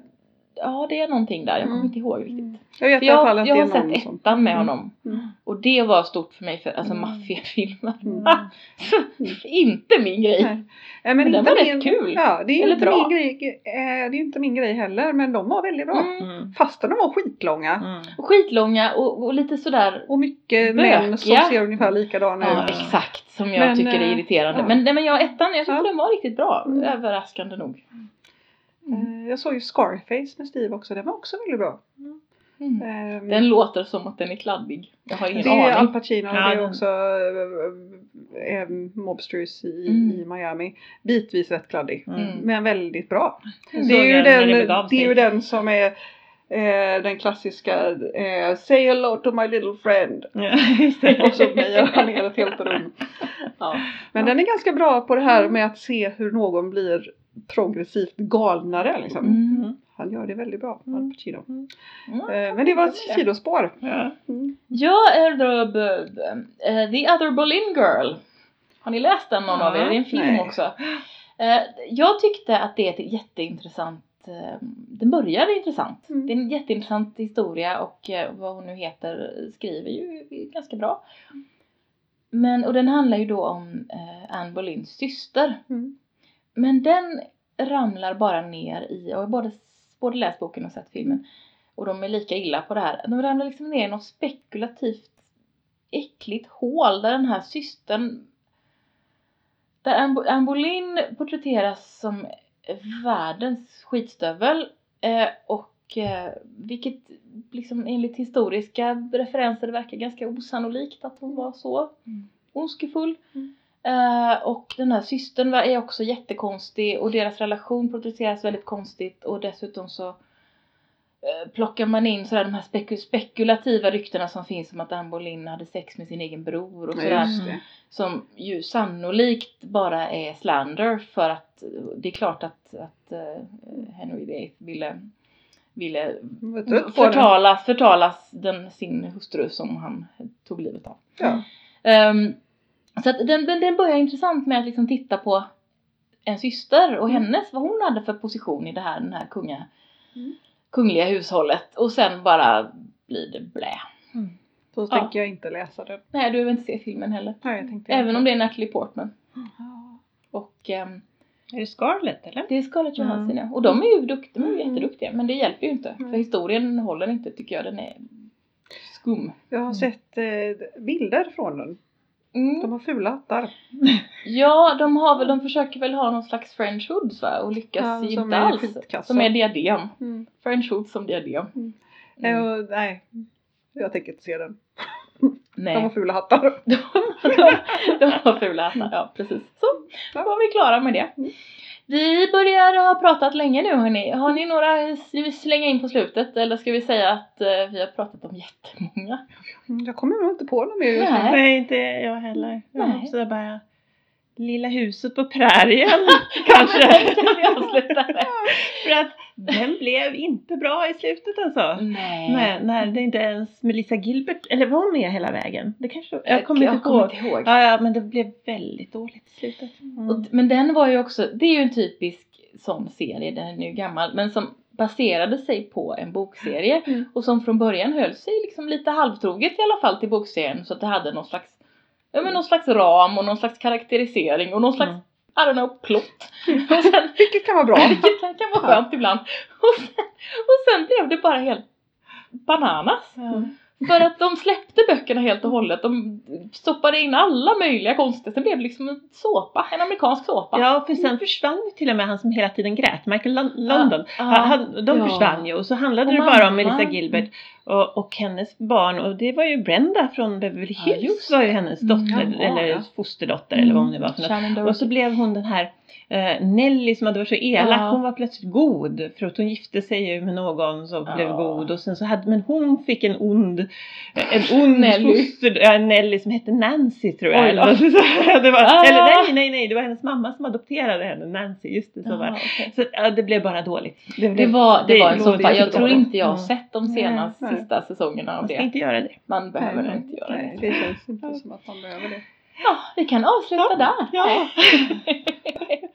[SPEAKER 1] ja det är någonting där, jag kommer
[SPEAKER 2] Mm.
[SPEAKER 1] inte ihåg riktigt.
[SPEAKER 2] Jag vet
[SPEAKER 1] För
[SPEAKER 2] i alla fall
[SPEAKER 1] jag,
[SPEAKER 2] att
[SPEAKER 1] jag
[SPEAKER 2] det
[SPEAKER 1] har
[SPEAKER 2] är
[SPEAKER 1] sett
[SPEAKER 2] någon som...
[SPEAKER 1] ettan med
[SPEAKER 2] Mm.
[SPEAKER 1] honom
[SPEAKER 2] Mm.
[SPEAKER 1] och det var stort för mig för alltså
[SPEAKER 2] Mm.
[SPEAKER 1] maffiafilmer.
[SPEAKER 2] Mm.
[SPEAKER 1] inte min grej.
[SPEAKER 2] Nej. Men
[SPEAKER 1] Men den
[SPEAKER 2] inte
[SPEAKER 1] var
[SPEAKER 2] min,
[SPEAKER 1] rätt kul.
[SPEAKER 2] Ja, det är,
[SPEAKER 1] Eller
[SPEAKER 2] inte
[SPEAKER 1] bra.
[SPEAKER 2] min grej, eh, det är inte min grej heller men de var väldigt bra.
[SPEAKER 1] Mm.
[SPEAKER 3] Mm.
[SPEAKER 2] Fastän de var skitlånga.
[SPEAKER 3] Mm.
[SPEAKER 1] Och Skitlånga och, och lite sådär
[SPEAKER 2] Och mycket
[SPEAKER 1] Bökiga.
[SPEAKER 2] män som ser ungefär likadana
[SPEAKER 1] Ja,
[SPEAKER 2] ut.
[SPEAKER 1] exakt som jag
[SPEAKER 2] Men,
[SPEAKER 1] tycker är
[SPEAKER 2] eh,
[SPEAKER 1] irriterande.
[SPEAKER 2] ja.
[SPEAKER 1] Men, nej, men jag ettan, jag tyckte
[SPEAKER 2] Ja.
[SPEAKER 1] den var riktigt bra.
[SPEAKER 2] Mm.
[SPEAKER 1] Överraskande nog.
[SPEAKER 2] Eh, Jag såg ju Scarface med Steve också, den var också väldigt bra.
[SPEAKER 1] Mm.
[SPEAKER 2] Ehm,
[SPEAKER 1] Den låter som att den är kladdig. Jag har ingen
[SPEAKER 2] det är Al
[SPEAKER 1] aning.
[SPEAKER 2] Pacino och
[SPEAKER 3] Ja,
[SPEAKER 2] det är
[SPEAKER 3] den-
[SPEAKER 2] också äh, äh, Mobsters i,
[SPEAKER 1] Mm.
[SPEAKER 2] i Miami. Bitvis rätt kladdig.
[SPEAKER 3] Mm.
[SPEAKER 2] Men väldigt bra. Det är, ju
[SPEAKER 3] den det
[SPEAKER 2] är ju den som är eh, den klassiska eh, Say hello to my little friend.
[SPEAKER 3] Ja.
[SPEAKER 2] Och så mejar han ner ett helt rum.
[SPEAKER 1] Ja.
[SPEAKER 2] Men den är ganska bra på det här med att se hur någon blir progressivt galnare. Liksom.
[SPEAKER 1] Mm.
[SPEAKER 2] Han gör det väldigt bra, Al
[SPEAKER 3] Mm.
[SPEAKER 2] Pacino.
[SPEAKER 1] Mm.
[SPEAKER 2] Eh, Men det var ett sidospår.
[SPEAKER 3] Ja.
[SPEAKER 2] Mm.
[SPEAKER 1] Jag är då b- b- eh, The Other Boleyn Girl. Har ni läst den någon av er?
[SPEAKER 3] Ja,
[SPEAKER 1] Det är en film
[SPEAKER 2] nej.
[SPEAKER 1] också. Eh, Jag tyckte att det är ett jätteintressant eh, den började intressant.
[SPEAKER 2] Mm.
[SPEAKER 1] Det är en jätteintressant historia och eh, vad hon nu heter skriver ju ganska bra. Men, och den handlar ju då om eh, Anne Boleyns syster.
[SPEAKER 2] Mm.
[SPEAKER 1] Men den ramlar bara ner i, och jag har både, både läst boken och sett filmen. Och de är lika illa på det här. De ramlar liksom ner i något spekulativt äckligt hål där den här systern där Anne Anne Boleyn porträtteras som världens skitstövel eh, och eh, vilket liksom enligt historiska referenser verkar ganska osannolikt att hon var så
[SPEAKER 2] Mm.
[SPEAKER 1] ondskefull.
[SPEAKER 2] Mm.
[SPEAKER 1] Eh, och den här systern är också jättekonstig och deras relation porträtteras väldigt konstigt och dessutom så eh, plockar man in sådär de här speku- spekulativa ryktena som finns om att Anne Boleyn hade sex med sin egen bror och
[SPEAKER 2] Ja,
[SPEAKER 1] sådär.
[SPEAKER 2] det.
[SPEAKER 1] Som ju sannolikt bara är slander för att det är klart att, att eh, Henry VIII ville, ville förtalas, förtalas den, sin hustru som han tog livet av.
[SPEAKER 2] Ja.
[SPEAKER 1] Ehm, så att den, den, den börjar intressant med att liksom titta på en syster och
[SPEAKER 2] Mm.
[SPEAKER 1] hennes, vad hon hade för position i det här, den här kunga,
[SPEAKER 2] Mm.
[SPEAKER 1] kungliga hushållet och sen bara blir det blä.
[SPEAKER 2] Så
[SPEAKER 1] Ja.
[SPEAKER 2] tänker jag inte läsa den.
[SPEAKER 1] Nej, du behöver inte se filmen heller.
[SPEAKER 2] Nej, jag tänkte
[SPEAKER 1] Även
[SPEAKER 2] inte.
[SPEAKER 1] om det är Natalie Portman. Och ehm,
[SPEAKER 3] Är det Scarlett eller?
[SPEAKER 1] det är Scarlett
[SPEAKER 3] Mm.
[SPEAKER 1] Johansson ja. Och de är ju duktiga, de är ju
[SPEAKER 2] Mm.
[SPEAKER 1] jätteduktiga. Men det hjälper ju inte. För historien håller inte tycker jag. Den är skum.
[SPEAKER 2] Jag har
[SPEAKER 1] Mm.
[SPEAKER 2] sett eh, bilder från den.
[SPEAKER 1] Mm.
[SPEAKER 2] De har fula hattar.
[SPEAKER 1] Ja, de har väl, de försöker väl ha någon slags French hoods va? Och lyckas
[SPEAKER 2] Ja,
[SPEAKER 1] inte
[SPEAKER 2] är
[SPEAKER 1] alls.
[SPEAKER 2] skitkassa.
[SPEAKER 1] Som är diadem.
[SPEAKER 2] Mm.
[SPEAKER 1] French hoods som diadem.
[SPEAKER 2] Mm.
[SPEAKER 1] Mm.
[SPEAKER 2] Eh, nej, jag tänker inte se den. De har
[SPEAKER 1] Nej,
[SPEAKER 2] fula hattar.
[SPEAKER 1] de, de har fula hattar. Ja, precis. Så, då var vi klara med det. Vi börjar ha pratat länge nu hörni. Har ni några, vi slänga in på slutet? Eller ska vi säga att eh, vi har pratat om jättemånga?
[SPEAKER 2] Mm, Jag kommer nog inte på något mer just nu.
[SPEAKER 1] Nej.
[SPEAKER 3] Inte jag heller. Jag
[SPEAKER 1] Nej.
[SPEAKER 3] också bara Lilla huset på prärien kanske.
[SPEAKER 1] kan vi avsluta med?
[SPEAKER 3] För att den blev inte bra i slutet alltså.
[SPEAKER 1] Nej.
[SPEAKER 3] Nej, när det inte ens Melissa Gilbert, eller var hon med hela vägen? Det kanske, jag
[SPEAKER 1] Jag
[SPEAKER 3] kommer inte
[SPEAKER 1] kommer
[SPEAKER 3] ihåg.
[SPEAKER 1] inte ihåg.
[SPEAKER 3] Ja, ja, men det blev väldigt dåligt i slutet. Mm.
[SPEAKER 1] Och, men den var ju också, det är ju en typisk sån serie, den är nu gammal, men som baserade sig på en bokserie
[SPEAKER 2] Mm.
[SPEAKER 1] och som från början höll sig liksom lite halvtroget i alla fall till bokserien så att det hade någon slags, ja men någon slags ram och någon slags karaktärisering och någon slags,
[SPEAKER 3] Mm.
[SPEAKER 1] I don't know, plott. Och sen,
[SPEAKER 2] Vilket kan vara bra.
[SPEAKER 1] vilket kan, kan vara skönt ibland. Och sen, och sen blev det bara helt bananas.
[SPEAKER 3] Ja.
[SPEAKER 1] För att de släppte böckerna helt och hållet. De stoppade in alla möjliga konstigheter. Det blev liksom en såpa, en amerikansk såpa.
[SPEAKER 3] Ja, för sen försvann ju till och med han som hela tiden grät, Michael Lon- London.
[SPEAKER 1] Ja,
[SPEAKER 3] Han, han, de
[SPEAKER 1] ja.
[SPEAKER 3] försvann ju och så handlade
[SPEAKER 1] Och
[SPEAKER 3] det bara om. Melissa Gilbert och, och hennes barn och det var ju Brenda från Beverly
[SPEAKER 1] Ja,
[SPEAKER 3] Hills
[SPEAKER 1] just
[SPEAKER 3] var ju hennes
[SPEAKER 1] Mm,
[SPEAKER 3] dotter eller
[SPEAKER 2] ja.
[SPEAKER 3] fosterdotter eller vad hon nu var för något.
[SPEAKER 1] Shannon
[SPEAKER 3] Och så blev hon den här Nelly som hade varit så elak,
[SPEAKER 1] Ja.
[SPEAKER 3] hon var plötsligt god för att hon gifte sig ju med någon som
[SPEAKER 1] Ja.
[SPEAKER 3] blev god och sen så hade, men hon fick en ond, en ond
[SPEAKER 1] Nelly.
[SPEAKER 3] foster, ja, Nelly som hette Nancy tror jag.
[SPEAKER 1] Oj
[SPEAKER 3] Eller, det var,
[SPEAKER 1] Ah.
[SPEAKER 3] eller nej, nej, nej, det var hennes mamma som adopterade henne, Nancy, just det så
[SPEAKER 1] Jaha,
[SPEAKER 3] var det.
[SPEAKER 1] okej.
[SPEAKER 3] Så ja, det blev bara dåligt.
[SPEAKER 1] Det
[SPEAKER 3] blev-
[SPEAKER 1] var, det var en såpa. Jag tror inte jag har
[SPEAKER 3] Mm.
[SPEAKER 1] sett de senaste
[SPEAKER 2] Nej,
[SPEAKER 1] sista säsongerna av
[SPEAKER 3] Man ska
[SPEAKER 1] det.
[SPEAKER 3] inte göra det.
[SPEAKER 1] Man behöver
[SPEAKER 2] Nej,
[SPEAKER 1] inte göra
[SPEAKER 2] nej,
[SPEAKER 1] det.
[SPEAKER 2] det känns inte som att man behöver det.
[SPEAKER 1] Ja, vi kan avsluta där.
[SPEAKER 3] Ja.